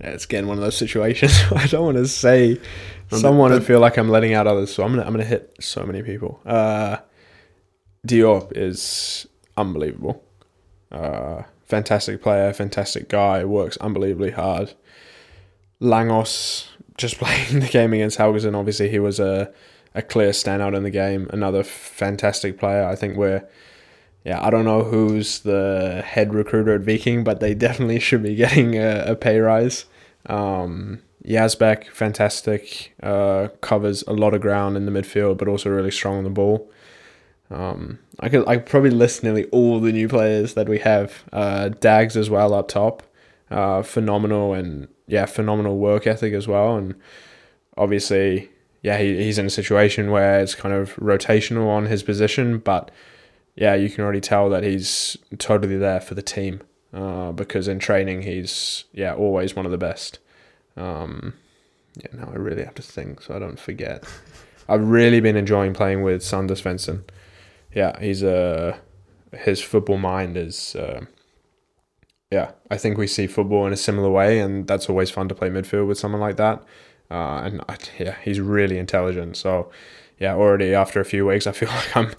Speaker 2: it's again one of those situations. I don't want to say
Speaker 1: but-
Speaker 2: someone and feel like I'm letting out others. So I'm gonna I'm gonna hit so many people. Uh, Diop is unbelievable. Uh, fantastic player, fantastic guy. Works unbelievably hard. Langos just playing the game against Haugesund. Obviously, he was a a clear standout in the game. Another fantastic player. I think we're yeah, I don't know who's the head recruiter at Viking, but they definitely should be getting a, a pay rise. Um, Yazbek, fantastic, uh, covers a lot of ground in the midfield, but also really strong on the ball. Um, I could I could probably list nearly all the new players that we have. Uh, Dags as well up top, uh, phenomenal and yeah, phenomenal work ethic as well. And obviously, yeah, he, he's in a situation where it's kind of rotational on his position, but yeah, you can already tell that he's totally there for the team uh, because in training he's yeah always one of the best. Um, yeah, now I really have to think so I don't forget. I've really been enjoying playing with Sander Svendsen. Yeah, he's a his football mind is uh, yeah. I think we see football in a similar way, and that's always fun to play midfield with someone like that. uh, and I, yeah, he's really intelligent. So yeah, already after a few weeks, I feel like I'm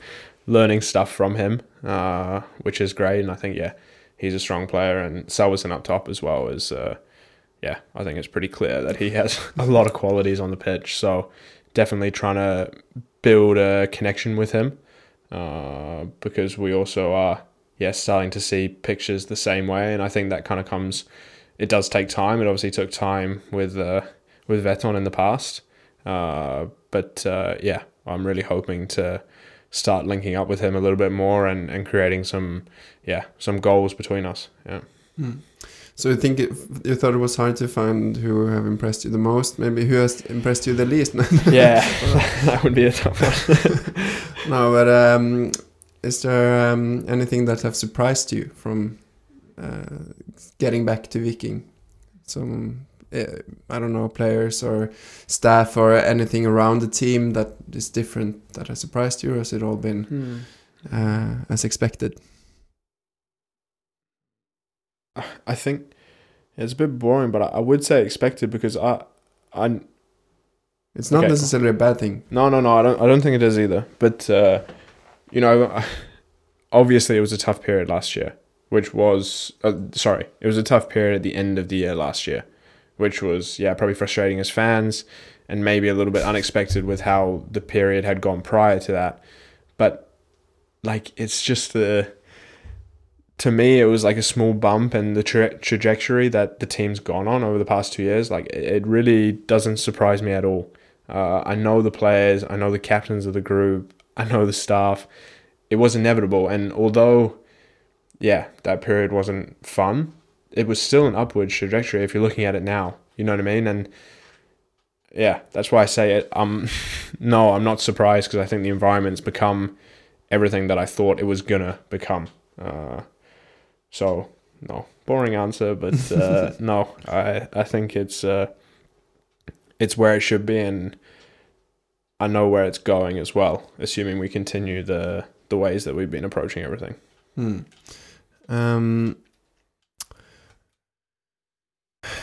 Speaker 2: learning stuff from him, uh, which is great. And I think yeah, he's a strong player, and Salvesen up top as well is uh, yeah, I think it's pretty clear that he has a lot of qualities on the pitch. So definitely trying to build a connection with him uh, because we also are yeah starting to see pictures the same way, and I think that kind of comes. It does take time. It obviously took time with uh, with Veton in the past, uh, but uh, yeah, I'm really hoping to start linking up with him a little bit more and, and creating some yeah some goals between us. Yeah.
Speaker 1: So you think it, you thought it was hard to find who have impressed you the most? Maybe who has impressed you the least?
Speaker 2: Yeah, that would be a tough one.
Speaker 1: no, but um, is there um, anything that have surprised you from uh, getting back to Viking? Some uh, I don't know players or staff or anything around the team that is different that has surprised you, or has it all been uh, as expected?
Speaker 2: I think it's a bit boring, but I, I would say expected because I, I
Speaker 1: It's not
Speaker 2: Okay.
Speaker 1: necessarily a bad thing.
Speaker 2: no no no I don't I don't think it is either. But uh, you know, obviously it was a tough period last year, which was uh, sorry, it was a tough period at the end of the year last year, which was yeah probably frustrating as fans and maybe a little bit unexpected with how the period had gone prior to that. But like it's just the to me it was like a small bump in the tra- trajectory that the team's gone on over the past two years. Like it it really doesn't surprise me at all. Uh, i know the players i know the captains of the group i know the staff. It was inevitable. And although yeah that period wasn't fun it was still an upward trajectory if you're looking at it now you know what i mean and yeah that's why i say it um no i'm not surprised because i think the environment's become everything that i thought it was gonna become uh, so no, boring answer, but uh, no, I I think it's uh, it's where it should be, and I know where it's going as well. Assuming we continue the the ways that we've been approaching everything.
Speaker 1: Hmm. Um,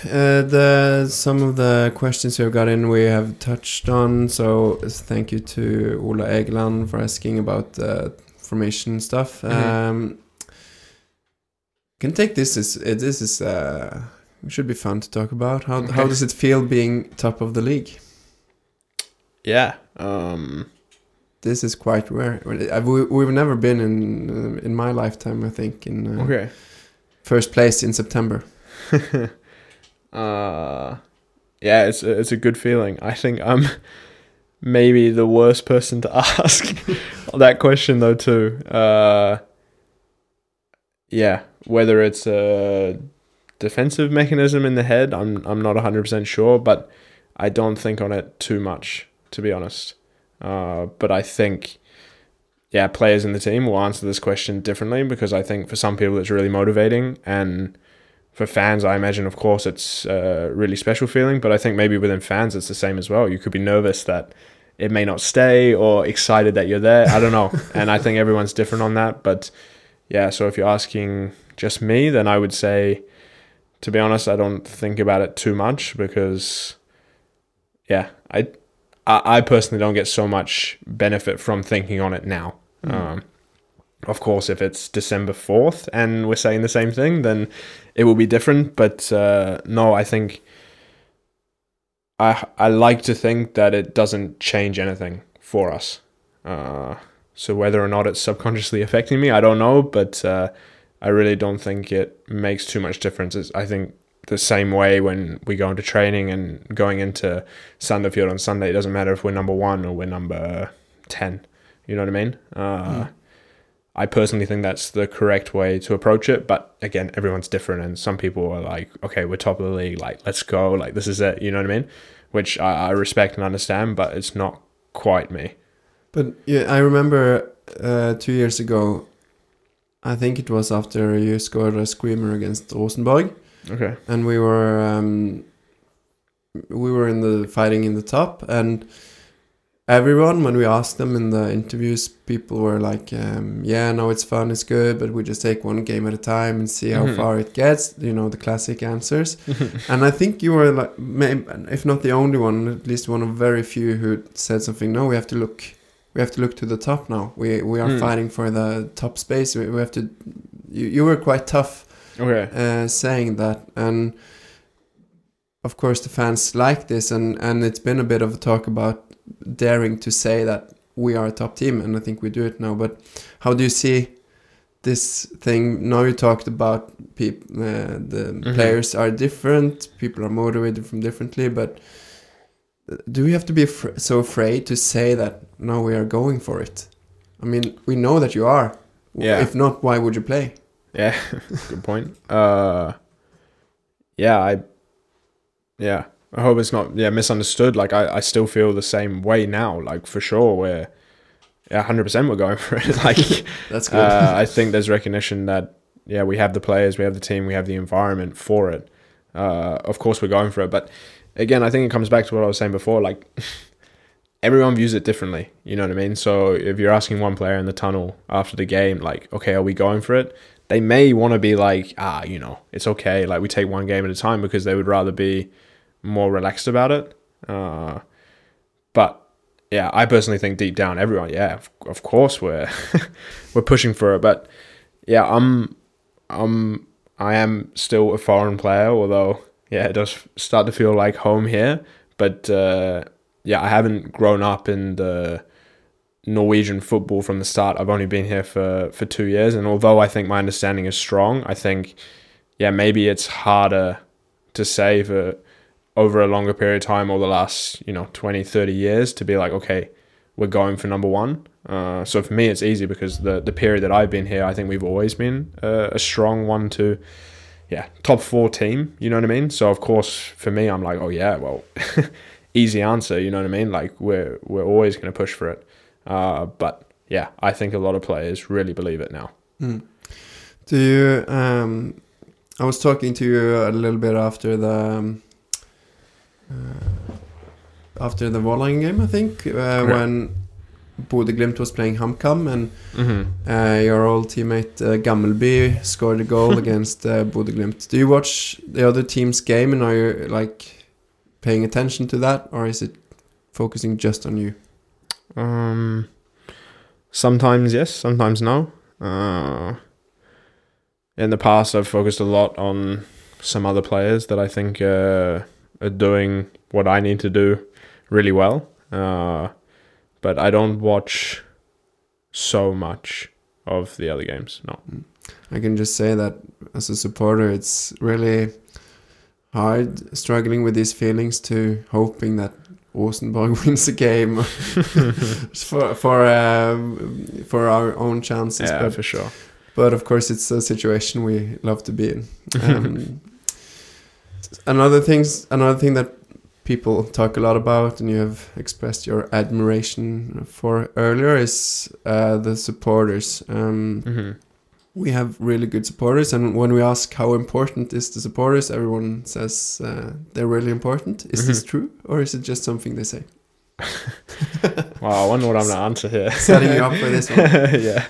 Speaker 1: uh, the some of the questions we've got in we have touched on. So thank you to Ola Egeland for asking about the formation stuff.
Speaker 2: Mhm.
Speaker 1: Um, can take this as uh, this is uh, should be fun to talk about. How how does it feel being top of the league?
Speaker 2: Yeah. Um.
Speaker 1: This is quite rare. Uh, we, we've never been in uh, in my lifetime. I think in uh,
Speaker 2: Okay.
Speaker 1: first place in September.
Speaker 2: uh. Yeah, it's a, it's a good feeling. I think I'm maybe the worst person to ask that question though too. Uh. Yeah, whether it's a defensive mechanism in the head, I'm I'm not 100% sure, but I don't think on it too much to be honest. Uh, but I think yeah, players in the team will answer this question differently because I think for some people it's really motivating and for fans, I imagine, of course, it's a really special feeling, but I think maybe within fans, it's the same as well. You could be nervous that it may not stay or excited that you're there. I don't know. and I think everyone's different on that. But yeah, so if you're asking just me, then I would say, to be honest, I don't think about it too much because, yeah, I, I, I personally don't get so much benefit from thinking on it now. Um, of course, if it's December 4th and we're saying the same thing, then it will be different. But uh, no, I think I I like to think that it doesn't change anything for us. Uh, so whether or not it's subconsciously affecting me, I don't know. But uh, I really don't think it makes too much difference. It's, I think the same way when we go into training and going into Sandefjord on Sunday, it doesn't matter if we're number one or we're number ten. You know what I mean? Uh, I personally think that's the correct way to approach it. But again, everyone's different, and some people are like, "Okay, we're top of the league. Like, let's go. Like, this is it." You know what I mean? Which I, I respect and understand, but it's not quite me.
Speaker 1: But yeah, I remember uh, two years ago. I think it was after you scored a screamer against Rosenborg,
Speaker 2: Okay.
Speaker 1: and we were um, we were in the fighting in the top, and everyone when we asked them in the interviews people were like um, yeah no it's fun it's good but we just take one game at a time and see how
Speaker 2: Mhm.
Speaker 1: far it gets you know the classic answers and i think you were like maybe, if not the only one at least one of very few who said something no we have to look we have to look to the top now we we are
Speaker 2: Hmm.
Speaker 1: fighting for the top space we, we have to you, you were quite tough
Speaker 2: Okay.
Speaker 1: uh, saying that and of course the fans like this and and it's been a bit of a talk about daring to say that we are a top team and i think we do it now but how do you see this thing now you talked about peop, uh, the
Speaker 2: Mhm.
Speaker 1: players are different people are motivated from differently but uh, do we have to be afr- so afraid to say that now we are going for it i mean we know that you are
Speaker 2: Yeah.
Speaker 1: if not why would you play
Speaker 2: Yeah, good point. Uh, yeah, I, yeah, I hope it's not yeah misunderstood. Like I, I still feel the same way now. Like for sure, we're yeah, hundred percent we're going for it. like
Speaker 1: that's good
Speaker 2: uh, I think there's recognition that yeah we have the players, we have the team, we have the environment for it. Uh, of course we're going for it, but again, I think it comes back to what I was saying before. Like everyone views it differently. You know what I mean? So if you're asking one player in the tunnel after the game, like, okay, are we going for it? They may want to be like, ah, you know, it's okay. Like we take one game at a time because they would rather be more relaxed about it. Uh, but yeah, I personally think deep down, everyone, yeah, of, of course we're we're pushing for it. But yeah, I'm I'm I am still a foreign player, although yeah, it does start to feel like home here. But uh, yeah, I haven't grown up in the Norwegian football from the start. I've only been here for for two years, and although I think my understanding is strong, I think yeah maybe it's harder to say for over a longer period of time or the last you know 20 30 years to be like okay we're going for number one uh, so for me it's easy because the the period that i've been here i think we've always been a strong one to yeah top four team you know what i mean so of course for me i'm like oh yeah well easy answer you know what i mean like we're we're always going to push for it uh, but yeah i think a lot of players really believe it now
Speaker 1: Mm. Do you? Um, I was talking to you a little bit after the um, after the Vålerenga game, I think, uh, when Bodø Glimt was playing HamKam, and
Speaker 2: mm-hmm.
Speaker 1: uh, your old teammate uh, Gammelby scored a goal against uh, Bodø Glimt. Do you watch the other team's game, and are you like paying attention to that, or is it focusing just on you?
Speaker 2: Um, sometimes yes, sometimes no. Uh, in the past, I've focused a lot on some other players that I think uh, are doing what I need to do really well. Uh, but I don't watch so much of the other games. No.
Speaker 1: I can just say that as a supporter, it's really hard struggling with these feelings to hoping that Rosenborg wins the game for for um, for our own chances.
Speaker 2: Yeah,
Speaker 1: but,
Speaker 2: for sure.
Speaker 1: but of course, it's a situation we love to be in. Um, another things, another thing that people talk a lot about, and you have expressed your admiration for earlier, is uh, the supporters. Um,
Speaker 2: hmm
Speaker 1: we have really good supporters and when we ask how important is the supporters everyone says uh, they're really important is this
Speaker 2: Mhm.
Speaker 1: true or is it just something they say
Speaker 2: Wow, I wonder what I'm going to answer here.
Speaker 1: Setting you up for this one.
Speaker 2: yeah,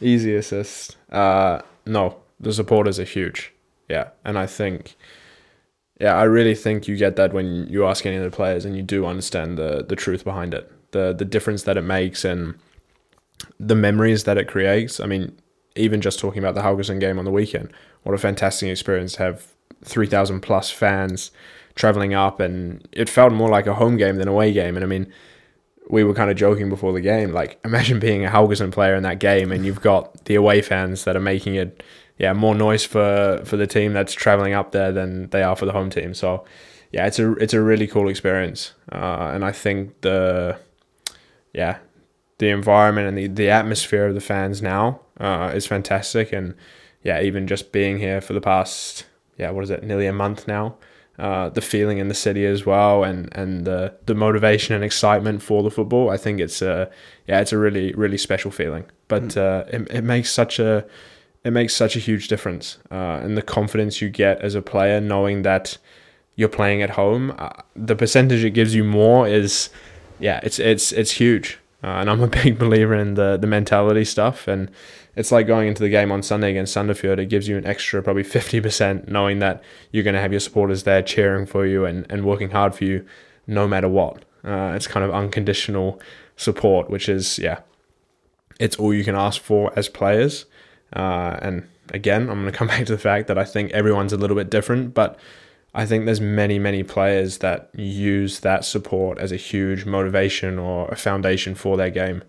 Speaker 2: easy assist. Uh, no, the supporters are huge. Yeah, and I think, yeah, I really think you get that when you ask any of the players, and you do understand the the truth behind it, the the difference that it makes, and the memories that it creates. I mean, even just talking about the Haugesund game on the weekend, what a fantastic experience to have three thousand plus fans traveling up, and it felt more like a home game than away game. And I mean, we were kind of joking before the game, like imagine being a Haugesund player in that game, and you've got the away fans that are making it, yeah, more noise for for the team that's traveling up there than they are for the home team. So, yeah, it's a it's a really cool experience, uh, and I think the, yeah, the environment and the the atmosphere of the fans now uh, is fantastic, and yeah, even just being here for the past, yeah, what is it, nearly a month now. Uh, the feeling in the city as well, and and the the motivation and excitement for the football. I think it's a yeah, it's a really really special feeling. But uh, it it makes such a it makes such a huge difference, uh, and the confidence you get as a player knowing that you're playing at home. Uh, the percentage it gives you more is yeah, it's it's it's huge. Uh, and I'm a big believer in the the mentality stuff. And it's like going into the game on Sunday against Sandefjord. It gives you an extra probably 50% knowing that you're going to have your supporters there cheering for you and, and working hard for you no matter what. Uh, it's kind of unconditional support, which is, yeah, it's all you can ask for as players. Uh, and again, I'm going to come back to the fact that I think everyone's a little bit different, but I think there's many, many players that use that support as a huge motivation or a foundation for their game.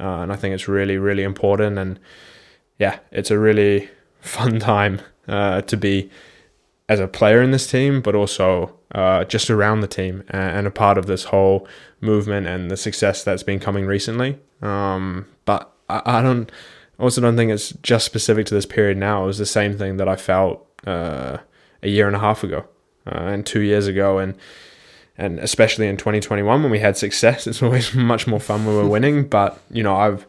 Speaker 2: Uh, and I think it's really, really important. And yeah, it's a really fun time uh, to be as a player in this team, but also uh, just around the team and, a part of this whole movement and the success that's been coming recently. Um, but I, I, don't also don't think it's just specific to this period now. It was the same thing that I felt uh, a year and a half ago uh, and two years ago, and and especially in 2021 when we had success, it's always much more fun when we're winning. But you know, I've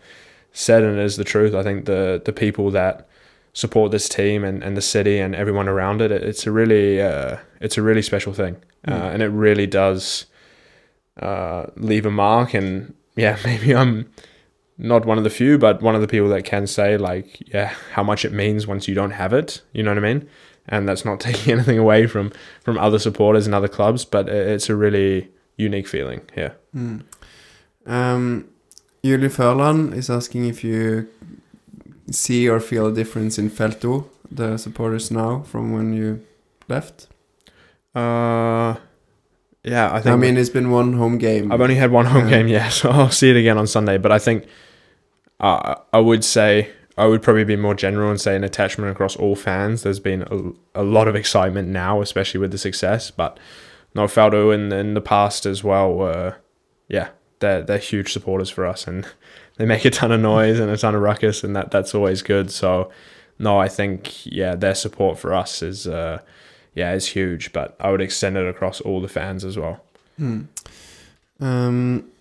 Speaker 2: said and it is the truth. I think the the people that support this team and, and the city and everyone around it, it's a really uh, it's a really special thing, uh, mm. and it really does uh, leave a mark. And yeah, maybe I'm not one of the few, but one of the people that can say like, yeah, how much it means once you don't have it. You know what I mean? And that's not taking anything away from from other supporters and other clubs, but it's a really unique feeling. here.
Speaker 1: Mm. Um, Julie Furlan is asking if you see or feel a difference in Felto, the supporters now from when you left?
Speaker 2: Uh, yeah, I think.
Speaker 1: I mean, it's been one home game.
Speaker 2: I've only had one home game, yeah, so I'll see it again on Sunday. But I think uh, I would say I would probably be more general and say an attachment across all fans. There's been a, a lot of excitement now, especially with the success, but no Felto in in the past as well. Uh, yeah, they're they're huge supporters for us, and they make a ton of noise and a ton of ruckus, and that that's always good. So, no, I think yeah, their support for us is uh, yeah is huge, but I would extend it across all the fans as well.
Speaker 1: Hmm. Um,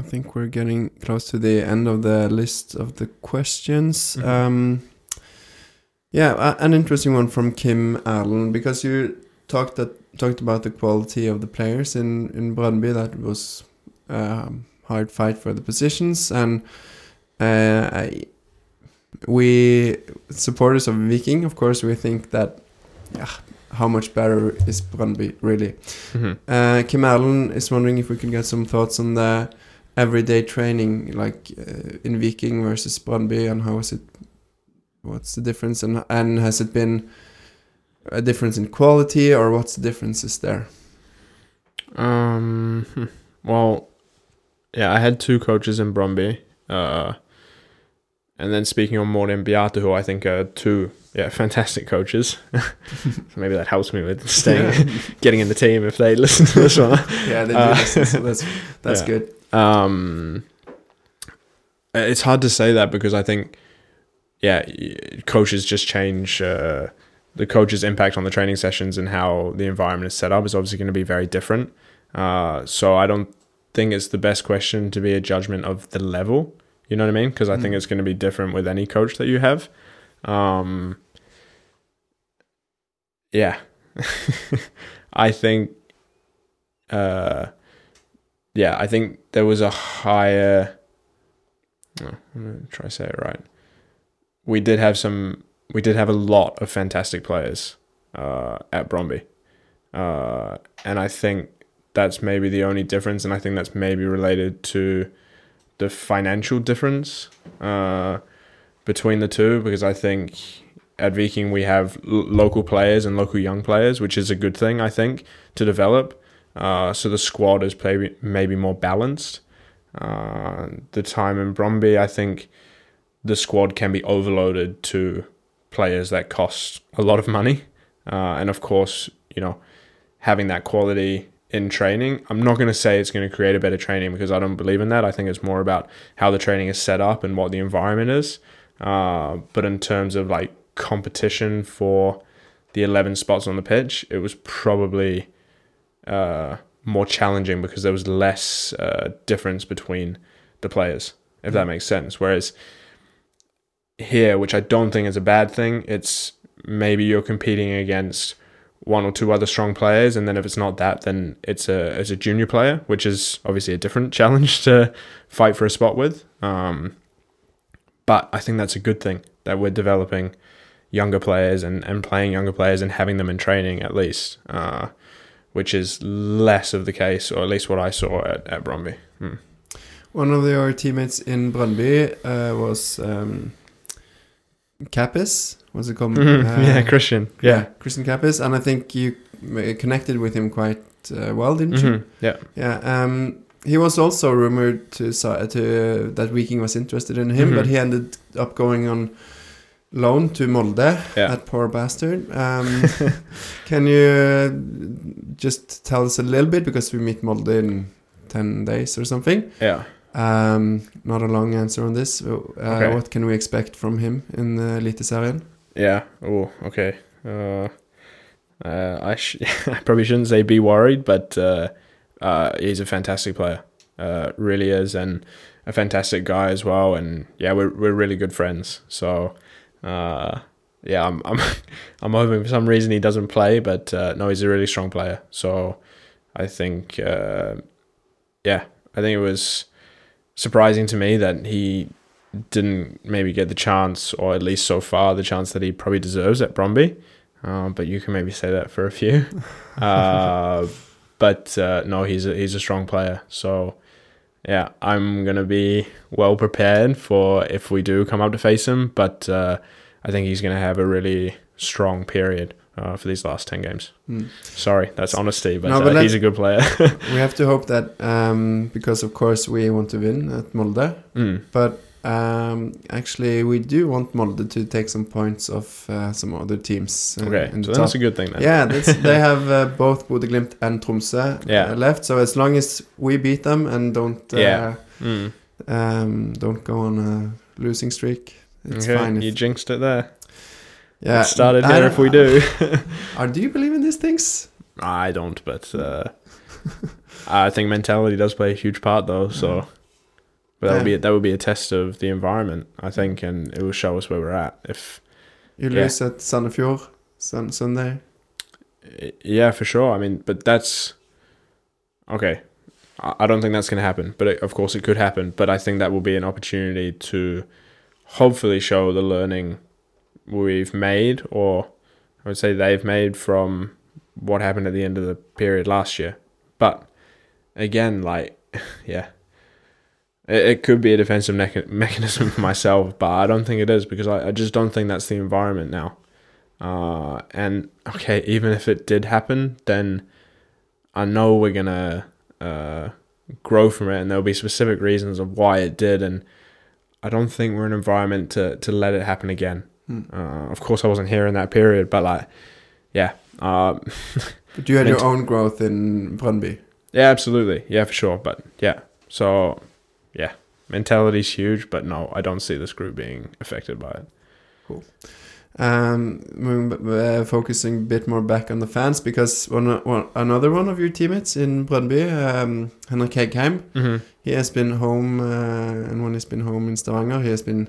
Speaker 1: I think we're getting close to the end of the list of the questions. Mm-hmm. Um, yeah, an interesting one from Kim Allen because you talked that talked about the quality of the players in in Brøndby that was um, hard fight for the positions, and uh, we supporters of Viking, of course, we think that yeah, how much better is Brøndby really? Mm-hmm. Uh, Kim Allen is wondering if we can get some thoughts on the everyday training, like uh, in Viking versus Brøndby, and how is it? What's the difference, and and has it been a difference in quality, or what's the differences there?
Speaker 2: Um. Hmm. Well, yeah, I had two coaches in Brøndby. Uh, and then speaking on more Morten Bjarte, who I think are two yeah fantastic coaches. so maybe that helps me with staying, yeah. getting in the team if they listen to this one.
Speaker 1: yeah, they do uh, listen, so that's that's yeah. good.
Speaker 2: Um, it's hard to say that because I think yeah, coaches just change. Uh, the coach's impact on the training sessions and how the environment is set up is obviously going to be very different. Uh, so I don't think it's the best question to be a judgment of the level. You know what I mean? Because I mm. think it's going to be different with any coach that you have. Um, yeah, I think. Uh, yeah, I think there was a higher. Oh, I'm gonna try to say it right. We did have some. We did have a lot of fantastic players uh, at Brøndby, uh, and I think that's maybe the only difference, and I think that's maybe related to the financial difference uh, between the two because I think at Viking we have l- local players and local young players, which is a good thing I think to develop. Uh, so the squad is maybe maybe more balanced. Uh, the time in Brøndby, I think the squad can be overloaded to players that cost a lot of money, uh, and of course, you know, having that quality in training. I'm not going to say it's going to create a better training because I don't believe in that. I think it's more about how the training is set up and what the environment is. Uh, but in terms of like competition for the 11 spots on the pitch, it was probably uh, more challenging because there was less uh, difference between the players, if that makes sense. Whereas here, which I don't think is a bad thing, it's maybe you're competing against one or two other strong players, and then if it's not that, then it's a it's a junior player, which is obviously a different challenge to fight for a spot with. Um, but I think that's a good thing that we're developing younger players and, and playing younger players and having them in training at least, uh, which is less of the case, or at least what I saw at, at Brøndby. Hmm.
Speaker 1: One of your teammates in Brøndby uh, was um, Cappis. What's it called?
Speaker 2: Mhm.
Speaker 1: Uh,
Speaker 2: yeah, Christian. Yeah.
Speaker 1: Christian Cappis, and I think you uh, connected with him quite uh, well, didn't you?
Speaker 2: Mhm. Yeah.
Speaker 1: Yeah. Um, he was also rumored to to that Viking was interested in him,
Speaker 2: Mhm.
Speaker 1: but he ended up going on loan to Molde.
Speaker 2: Yeah.
Speaker 1: That poor bastard. Um, can you uh, just tell us a little bit because we meet Molde in ten days or something?
Speaker 2: Yeah.
Speaker 1: Um, not a long answer on this. Uh,
Speaker 2: Okay.
Speaker 1: What can we expect from him in the Eliteserien?
Speaker 2: Yeah. Oh, okay. Uh, uh, I, sh- I probably shouldn't say be worried, but uh, he's a fantastic player. Uh, really is, and a fantastic guy as well. And yeah, we're we're really good friends. So uh, yeah, I'm I'm I'm hoping for some reason he doesn't play, but uh, no, he's a really strong player. So I think uh, yeah, I think it was surprising to me that he didn't maybe get the chance, or at least so far the chance that he probably deserves at Brøndby. Uh, but you can maybe say that for a few. Uh, but uh, no, he's a, he's a strong player. So yeah, I'm gonna be well prepared for if we do come up to face him. But uh, I think he's gonna have a really strong period uh, for these last ten games.
Speaker 1: Hmm.
Speaker 2: Sorry, that's honesty, but,
Speaker 1: No, but
Speaker 2: uh, he's a good player.
Speaker 1: we have to hope that um, because of course we want to win at Molde,
Speaker 2: mm.
Speaker 1: but um, actually we do want Molde to take some points off uh, some other teams. Uh,
Speaker 2: Okay, so that's
Speaker 1: top.
Speaker 2: a good thing then.
Speaker 1: Yeah, they have uh, both Bodø/Glimt and Tromsø
Speaker 2: Yeah.
Speaker 1: uh, left. So as long as we beat them and don't uh,
Speaker 2: Yeah. Mm.
Speaker 1: um, don't go on a losing streak, it's
Speaker 2: okay,
Speaker 1: fine.
Speaker 2: you jinxed it there.
Speaker 1: yeah,
Speaker 2: it started here if we do.
Speaker 1: Are, do you believe in these things?
Speaker 2: I don't, but uh, I think mentality does play a huge part, though. So, but that would be
Speaker 1: Yeah.
Speaker 2: that would be a test of the environment, I think, and it will show us where we're at. If
Speaker 1: You
Speaker 2: Yeah.
Speaker 1: lose at Sandefjord sun, Sunday.
Speaker 2: yeah, for sure. I mean, but that's okay. I I don't think that's going to happen, but it, of course it could happen. But I think that will be an opportunity to hopefully show the learning we've made, or I would say they've made from what happened at the end of the period last year. But again, like, yeah, it, it could be a defensive mecha- mechanism for myself, but I don't think it is because I, I just don't think that's the environment now. Uh, and okay, even if it did happen, then I know we're gonna uh, grow from it, and there'll be specific reasons of why it did. And I don't think we're in an environment to to let it happen again.
Speaker 1: Hmm.
Speaker 2: Uh, of course, I wasn't here in that period, but like, yeah, um,
Speaker 1: But you had your own growth in Brøndby.
Speaker 2: yeah, absolutely, yeah, for sure. But yeah, so yeah, mentality's huge, but no, I don't see this group being affected by it.
Speaker 1: Um, moving b- uh, focusing a bit more back on the fans because one, one another one of your teammates in Brøndby, um, Henrik Heggheim,
Speaker 2: Mm-hmm.
Speaker 1: he has been home, uh, and when he's been home in Stavanger, he has been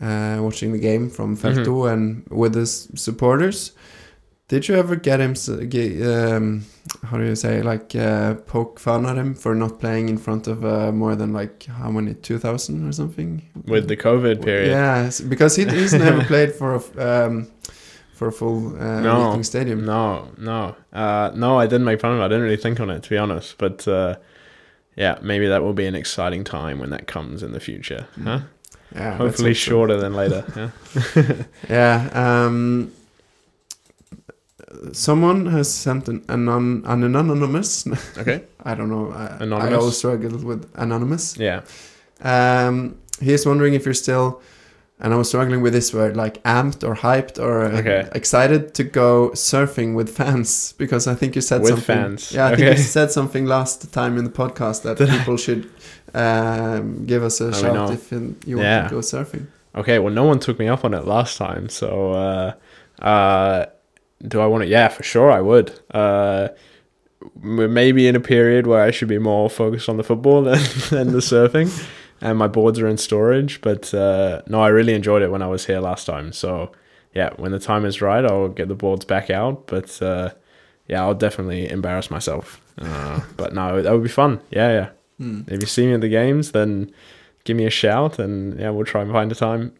Speaker 1: uh, watching the game from Felto and with his supporters. Did you ever get him, um, how do you say, like uh, poke fun at him for not playing in front of uh, more than like how many, 2,000 or something?
Speaker 2: With the COVID period,
Speaker 1: Yeah, because he, he's never played for a um, for a full uh,
Speaker 2: No,
Speaker 1: stadium.
Speaker 2: No, no, uh, no. I didn't make fun of it. I didn't really think on it, to be honest. But uh, yeah, maybe that will be an exciting time when that comes in the future. Huh?
Speaker 1: Yeah,
Speaker 2: Hopefully shorter than later. Yeah.
Speaker 1: Yeah. Um, someone has sent an anon- an anonymous.
Speaker 2: Okay.
Speaker 1: I don't know. I, I
Speaker 2: Anonymous?
Speaker 1: always struggle with anonymous.
Speaker 2: Yeah.
Speaker 1: Um, he's wondering if you're still, and I was struggling with this word, like amped or hyped or uh,
Speaker 2: Okay.
Speaker 1: excited to go surfing with fans because I think you said
Speaker 2: With
Speaker 1: something.
Speaker 2: fans.
Speaker 1: Yeah, I think
Speaker 2: Okay.
Speaker 1: you said something last time in the podcast that people should um, give us a
Speaker 2: we
Speaker 1: shout if you you want
Speaker 2: Yeah.
Speaker 1: to go surfing.
Speaker 2: Okay. Well, no one took me up on it last time, so uh, uh, do I want to? Yeah, for sure, I would. Uh, maybe in a period where I should be more focused on the football than, than the surfing, and my boards are in storage. But uh, no, I really enjoyed it when I was here last time. So yeah, when the time is right, I'll get the boards back out. But uh, yeah, I'll definitely embarrass myself. Uh, but no, that would be fun. Yeah, yeah.
Speaker 1: Hmm.
Speaker 2: If you see me at the games, then give me a shout, and yeah, we'll try and find a time.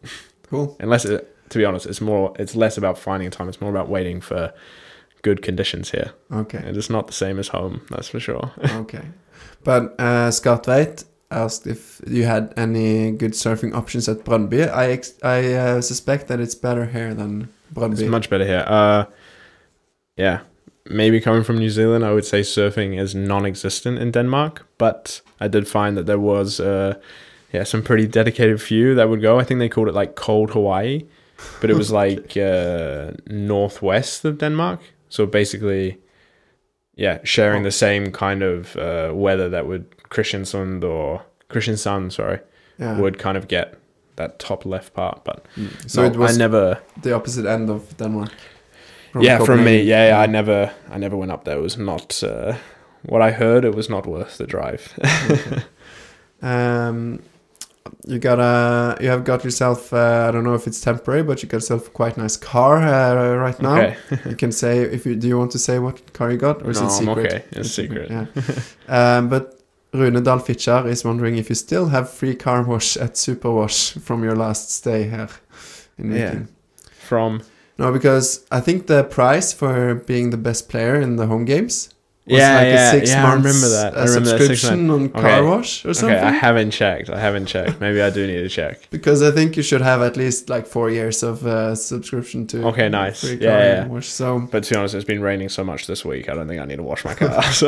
Speaker 1: Cool.
Speaker 2: Unless, it, to be honest, it's more, it's less about finding a time. It's more about waiting for good conditions here.
Speaker 1: Okay.
Speaker 2: And It is not the same as home, that's for sure.
Speaker 1: okay. But uh, Scott Veit asked if you had any good surfing options at Brøndby. I ex- I uh, suspect that it's better here than Brøndby.
Speaker 2: It's much better here. Uh, yeah, maybe coming from New Zealand, I would say surfing is non-existent in Denmark. But I did find that there was, uh, yeah, some pretty dedicated few that would go. I think they called it like cold Hawaii, but it was like uh, northwest of Denmark. So basically, yeah, sharing the same kind of uh, weather that would Kristiansund or Kristiansand, sorry,
Speaker 1: yeah.
Speaker 2: would kind of get that top left part. But
Speaker 1: Mm. So
Speaker 2: no,
Speaker 1: it was
Speaker 2: I never.
Speaker 1: the opposite end of Denmark.
Speaker 2: yeah, from me. Yeah, yeah, I never, I never went up there. It was not uh, what I heard. It was not worth the drive.
Speaker 1: Um, you got a you have got yourself. Uh, I don't know if it's temporary, but you got yourself a quite nice car uh, right now.
Speaker 2: okay.
Speaker 1: you can say if you do you want to say what car you got or is
Speaker 2: No,
Speaker 1: it
Speaker 2: I'm
Speaker 1: secret?
Speaker 2: okay. It's secret.
Speaker 1: Yeah. um, but Rune Dalfitchar is wondering if you still have free car wash at Superwash from your last stay here in
Speaker 2: Yeah.
Speaker 1: Viking.
Speaker 2: From
Speaker 1: No, because I think the price for being the best player in the home games
Speaker 2: Yeah,
Speaker 1: like
Speaker 2: yeah,
Speaker 1: a six
Speaker 2: yeah, I remember that. I remember that
Speaker 1: subscription on car
Speaker 2: Okay.
Speaker 1: wash or
Speaker 2: okay,
Speaker 1: something.
Speaker 2: I haven't checked. I haven't checked. Maybe I do need to check.
Speaker 1: Because I think you should have at least like four years of uh, subscription to
Speaker 2: Okay, nice.
Speaker 1: free
Speaker 2: Yeah,
Speaker 1: car
Speaker 2: yeah.
Speaker 1: wash. So
Speaker 2: But to be honest, it's been raining so much this week. I don't think I need to wash my car. So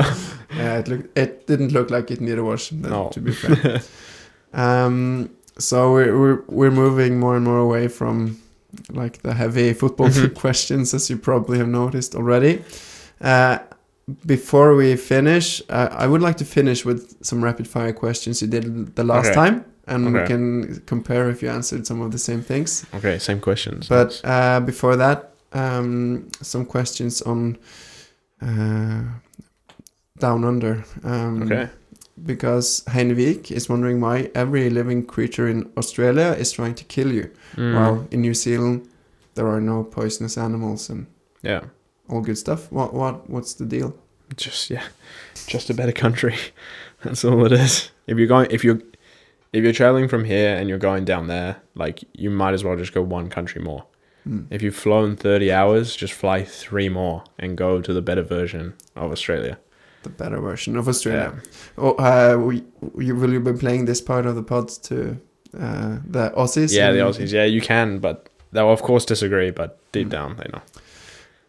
Speaker 1: yeah, it look it didn't look like it needed a wash.
Speaker 2: no.
Speaker 1: To be fair. um, so we're, we're we're moving more and more away from like the heavy football
Speaker 2: Mhm.
Speaker 1: questions, as you probably have noticed already. Uh, before we finish, uh, I would like to finish with some rapid fire questions you did the last
Speaker 2: Okay.
Speaker 1: time, and we can compare if you answered some of the same things.
Speaker 2: okay, same questions.
Speaker 1: But uh, before that, um, some questions on uh, Down Under. Um,
Speaker 2: okay.
Speaker 1: Because Heinevik is wondering why every living creature in Australia is trying to kill you,
Speaker 2: Mm,
Speaker 1: while in New Zealand there are no poisonous animals and
Speaker 2: yeah.
Speaker 1: All good stuff. What what what's the deal?
Speaker 2: just yeah, just a better country. That's all it is. If you're going, if you're, if you're traveling from here and you're going down there, like you might as well just go one country more.
Speaker 1: Hmm.
Speaker 2: If you've flown thirty hours, just fly three more and go to the better version of Australia.
Speaker 1: The better version of Australia. Yeah. Oh, uh, we, you, will you be playing this part of the pods to uh, the Aussies?
Speaker 2: Yeah, the Aussies. Yeah, you can, but they'll of course disagree. But deep
Speaker 1: Mm.
Speaker 2: down, they know.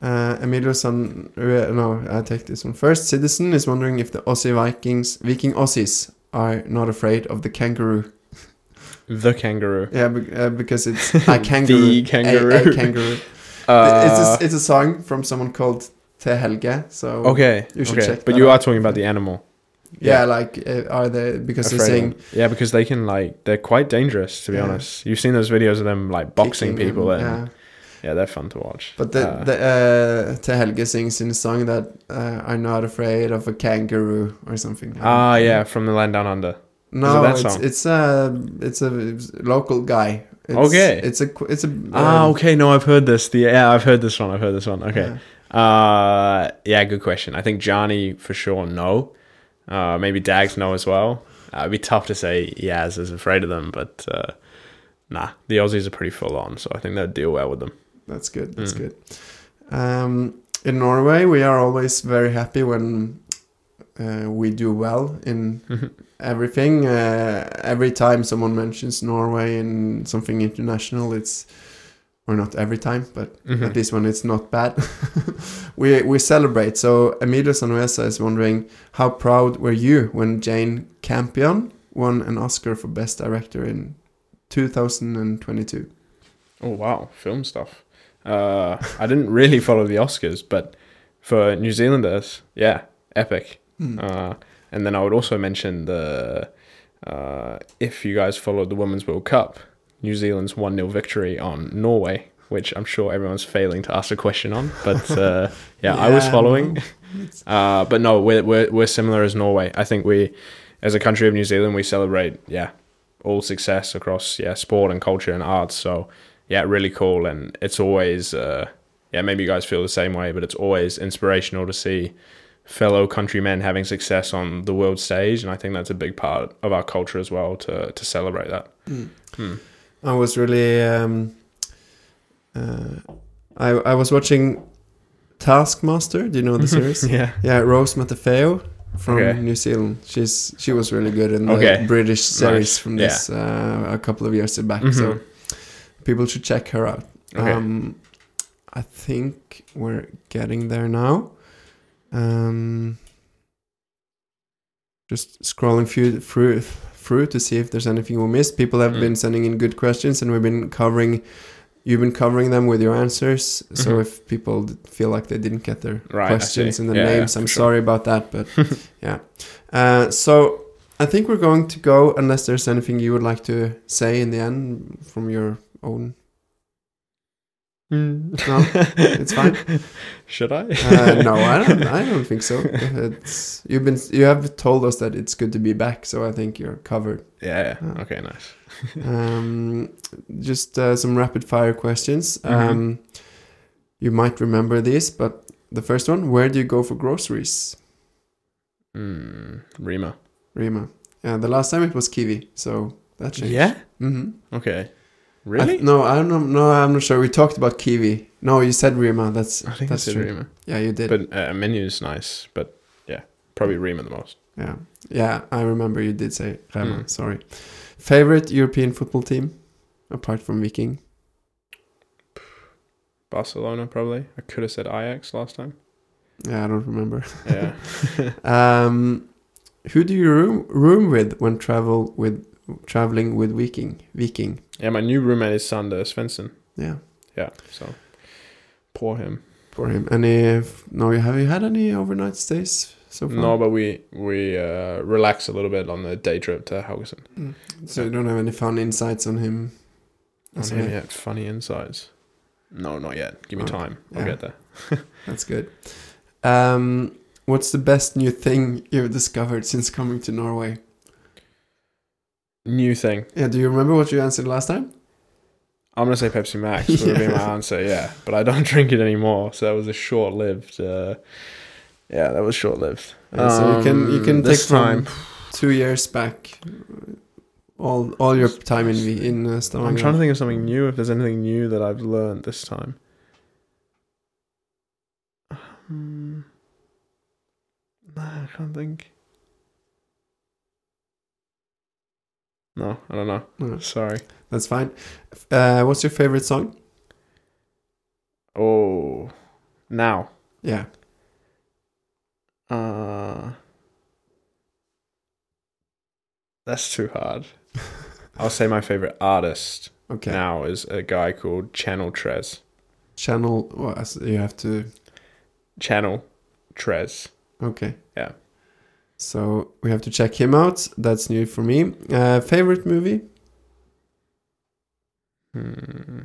Speaker 1: Uh, Emilio San, uh, no, I take this one first. Citizen is wondering if the Aussie Vikings, Viking Aussies, are not afraid of the kangaroo.
Speaker 2: The kangaroo.
Speaker 1: Yeah, be, uh, because it's a kangaroo.
Speaker 2: The kangaroo.
Speaker 1: A, a kangaroo.
Speaker 2: Uh,
Speaker 1: it's, a, it's a song from someone called Te Helge. So
Speaker 2: okay.
Speaker 1: You should
Speaker 2: okay.
Speaker 1: check
Speaker 2: But you
Speaker 1: out.
Speaker 2: are talking about the animal.
Speaker 1: yeah, like uh, are they because they're
Speaker 2: Afraid of
Speaker 1: saying
Speaker 2: yeah, because they can like they're quite dangerous to be
Speaker 1: Yeah.
Speaker 2: honest. You've seen those videos of them like boxing
Speaker 1: kicking
Speaker 2: people,
Speaker 1: and-
Speaker 2: and
Speaker 1: yeah.
Speaker 2: Yeah, they're fun to watch.
Speaker 1: But the,
Speaker 2: Uh,
Speaker 1: the uh, Te Helge sings in a song that uh, I'm not afraid of a kangaroo or something.
Speaker 2: ah, yeah, from the land down under.
Speaker 1: No,
Speaker 2: that
Speaker 1: it's
Speaker 2: song?
Speaker 1: it's a it's a local guy. It's,
Speaker 2: Okay.
Speaker 1: It's a it's a
Speaker 2: ah,
Speaker 1: um,
Speaker 2: okay. No, I've heard this. The yeah, I've heard this one. I've heard this one. Okay.
Speaker 1: yeah.
Speaker 2: Uh, yeah, good question. I think Johnny for sure no. Uh, maybe Dags no as well. Uh, it'd be tough to say Yaz is afraid of them, but uh, nah, the Aussies are pretty full on, so I think they'd deal well with them.
Speaker 1: That's good. That's
Speaker 2: Mm.
Speaker 1: good. Um, in Norway, we are always very happy when uh, we do well in everything. Uh, every time someone mentions Norway in something international, it's or not every time, but
Speaker 2: Mhm.
Speaker 1: at least when it's not bad, we we celebrate. So Emilio Sanuesa is wondering how proud were you when Jane Campion won an Oscar for Best Director in 2022?
Speaker 2: Oh wow, film stuff. Uh, I didn't really follow the Oscars, but for New Zealanders, yeah, epic.
Speaker 1: Hmm.
Speaker 2: Uh, and then I would also mention the uh, if you guys followed the Women's World Cup, New Zealand's one 0 victory on Norway, which I'm sure everyone's failing to ask a question on. But uh, yeah, I was following.
Speaker 1: no.
Speaker 2: Uh, but no, we're, we're we're similar as Norway. I think we, as a country of New Zealand, we celebrate yeah all success across yeah sport and culture and arts. So yeah, really cool. And it's always, uh, yeah, maybe you guys feel the same way, but it's always inspirational to see fellow countrymen having success on the world stage. And I think that's a big part of our culture as well to, to celebrate that. Hmm.
Speaker 1: I was really. Um, uh, I I was watching Taskmaster. Do you know the series?
Speaker 2: yeah.
Speaker 1: Yeah, Rose Matafeo from
Speaker 2: Okay.
Speaker 1: New Zealand. She's she was really good in
Speaker 2: Okay.
Speaker 1: the British series
Speaker 2: Nice.
Speaker 1: from
Speaker 2: Yeah.
Speaker 1: this uh, a couple of years back.
Speaker 2: Mhm.
Speaker 1: So people should check her out.
Speaker 2: Okay.
Speaker 1: Um, I think we're getting there now. Um, just scrolling through through through to see if there's anything we missed. People have
Speaker 2: Mm.
Speaker 1: been sending in good questions, and we've been covering. You've been covering them with your answers. So
Speaker 2: Mhm.
Speaker 1: if people feel like they didn't get their
Speaker 2: Right,
Speaker 1: questions in the
Speaker 2: Yeah, yeah,
Speaker 1: names, I'm
Speaker 2: sure.
Speaker 1: sorry about that. But yeah. Uh, so I think we're going to go unless there's anything you would like to say in the end from your own. No, it's fine.
Speaker 2: Should I?
Speaker 1: Uh, no, I don't. I don't think so. It's you've been you have told us that it's good to be back, so I think you're covered.
Speaker 2: Yeah, yeah.
Speaker 1: Uh,
Speaker 2: Okay, nice.
Speaker 1: Um, just uh, some rapid fire questions.
Speaker 2: Mhm.
Speaker 1: Um, you might remember these, but the first one: Where do you go for groceries,
Speaker 2: Mm, Rema.
Speaker 1: Rema? Yeah, the last time it was Kiwi, so that changed.
Speaker 2: Yeah?
Speaker 1: Mm-hmm.
Speaker 2: Okay. Really?
Speaker 1: no, I don't know. No, I'm not sure. We talked about Kiwi. No, you said Rema. That's
Speaker 2: I think
Speaker 1: that's
Speaker 2: that's
Speaker 1: true.
Speaker 2: Rema.
Speaker 1: Yeah, you did.
Speaker 2: But uh, is nice, but yeah, probably Rema the most.
Speaker 1: Yeah, yeah, I remember you did say Rema.
Speaker 2: Mm.
Speaker 1: Sorry. Favorite European football team, apart from Viking?
Speaker 2: Barcelona, probably. I could have said Ajax last time.
Speaker 1: Yeah, I don't remember.
Speaker 2: Yeah.
Speaker 1: Um, who do you room room with when travel with traveling with Viking? Viking.
Speaker 2: yeah, my new roommate is Sander Svendsen.
Speaker 1: Yeah,
Speaker 2: Yeah, so poor him.
Speaker 1: for him. Any? No, you have you had any overnight stays so far?
Speaker 2: No, but we we uh, relax a little bit on the day trip to Haugesund.
Speaker 1: So you don't have any fun insights on him?
Speaker 2: On him
Speaker 1: yet?
Speaker 2: yet? Funny insights? No, not yet. Give me time. I'll
Speaker 1: Yeah.
Speaker 2: get there.
Speaker 1: That's good. Um, what's the best new thing you've discovered since coming to Norway?
Speaker 2: New thing.
Speaker 1: Yeah, do you remember what you answered last time?
Speaker 2: I'm gonna say Pepsi Max would have been my answer. Yeah, but I don't drink it anymore, so that was a short-lived. Uh, yeah, that was short-lived.
Speaker 1: Yeah, so you can you can
Speaker 2: Um,
Speaker 1: take
Speaker 2: time.
Speaker 1: two years back all all your time in in uh, Stavanger.
Speaker 2: I'm trying to think of something new. If there's anything new that I've learned this time. Um, nah, I can't think. No, I don't know.
Speaker 1: No,
Speaker 2: Sorry.
Speaker 1: that's fine. Uh, what's your favorite song?
Speaker 2: Oh, now.
Speaker 1: Yeah,
Speaker 2: Uh, that's too hard. I'll say my favorite artist
Speaker 1: okay.
Speaker 2: now is a guy called Channel Tres.
Speaker 1: Channel. Well, you have to.
Speaker 2: Channel Tres.
Speaker 1: Okay.
Speaker 2: Yeah.
Speaker 1: So we have to check him out. That's new for me. Uh, favorite movie?
Speaker 2: Hmm.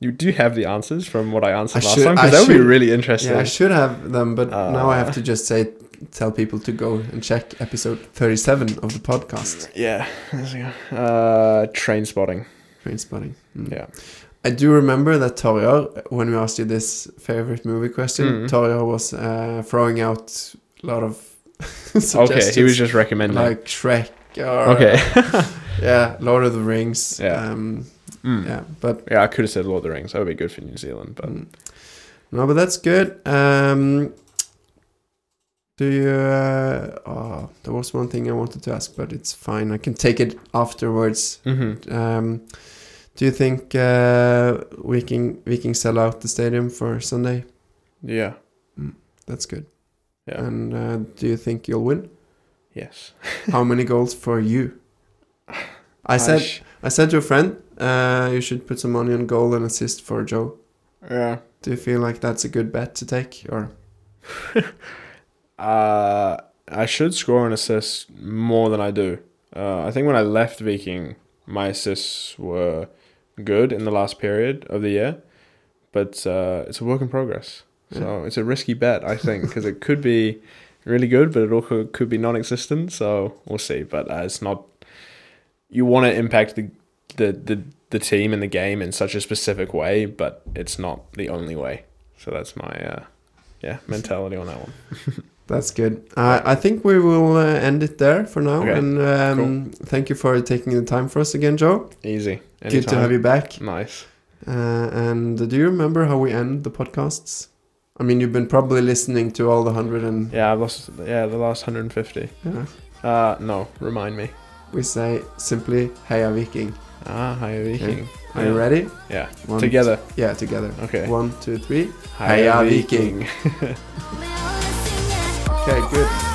Speaker 2: You do have the answers from what I answered
Speaker 1: I
Speaker 2: last
Speaker 1: should-
Speaker 2: time because that would be really interesting.
Speaker 1: Yeah, I should have them, but now I have
Speaker 2: Uh.
Speaker 1: to just say, tell people to go and check episode thirty-seven of the podcast.
Speaker 2: yeah. We go. Uh, train spotting.
Speaker 1: Train spotting. Mm.
Speaker 2: Yeah.
Speaker 1: I do remember that Torjar, when we asked you this favorite movie question,
Speaker 2: Mm.
Speaker 1: Torjar was uh, throwing out a lot of
Speaker 2: Okay, he was just recommending.
Speaker 1: like Shrek or
Speaker 2: okay.
Speaker 1: yeah, Lord of the Rings.
Speaker 2: Yeah.
Speaker 1: Um,
Speaker 2: Mm.
Speaker 1: yeah, but
Speaker 2: Yeah, I could have said Lord of the Rings. That would be good for New Zealand, but
Speaker 1: mm. no, but that's good. Um, do you? Uh, oh, there was one thing I wanted to ask, but it's fine. I can take it afterwards.
Speaker 2: Mhm.
Speaker 1: Um, do you think uh, we can we can sell out the stadium for Sunday?
Speaker 2: yeah,
Speaker 1: That's good.
Speaker 2: Yeah,
Speaker 1: And uh, do you think you'll win?
Speaker 2: yes.
Speaker 1: How many goals for you? I said I said to a friend, uh, you should put some money on goal and assist for Joe.
Speaker 2: yeah.
Speaker 1: Do you feel like that's a good bet to take, or
Speaker 2: Uh, I should score an assist more than I do. Uh, I think when I left Viking, my assists were good in the last period of the year, but uh, it's a work in progress. So it's a risky bet, I think, because it could be really good, but it also could be non-existent. So we'll see. But uh, it's not. You want to impact the, the the the team and the game in such a specific way, but it's not the only way. So that's my uh, yeah mentality on that one.
Speaker 1: That's good. Uh, I think we will uh, end it there for now.
Speaker 2: Okay,
Speaker 1: And um, thank you for taking the time for us again, Joe.
Speaker 2: Easy.
Speaker 1: Good to have you back.
Speaker 2: Nice.
Speaker 1: Uh, and do you remember how we end the podcasts? I mean, you've been probably listening to all the hundred and
Speaker 2: Yeah, I lost. Yeah, the last 150.
Speaker 1: yeah.
Speaker 2: Uh, no, remind me.
Speaker 1: we say simply "Heia Viking."
Speaker 2: Ah, hi Viking.
Speaker 1: Are you ready?
Speaker 2: Yeah.
Speaker 1: One,
Speaker 2: Together.
Speaker 1: Yeah, together.
Speaker 2: Okay.
Speaker 1: One, two, three.
Speaker 2: Heia
Speaker 1: Viking.
Speaker 4: Med
Speaker 1: Okay, good.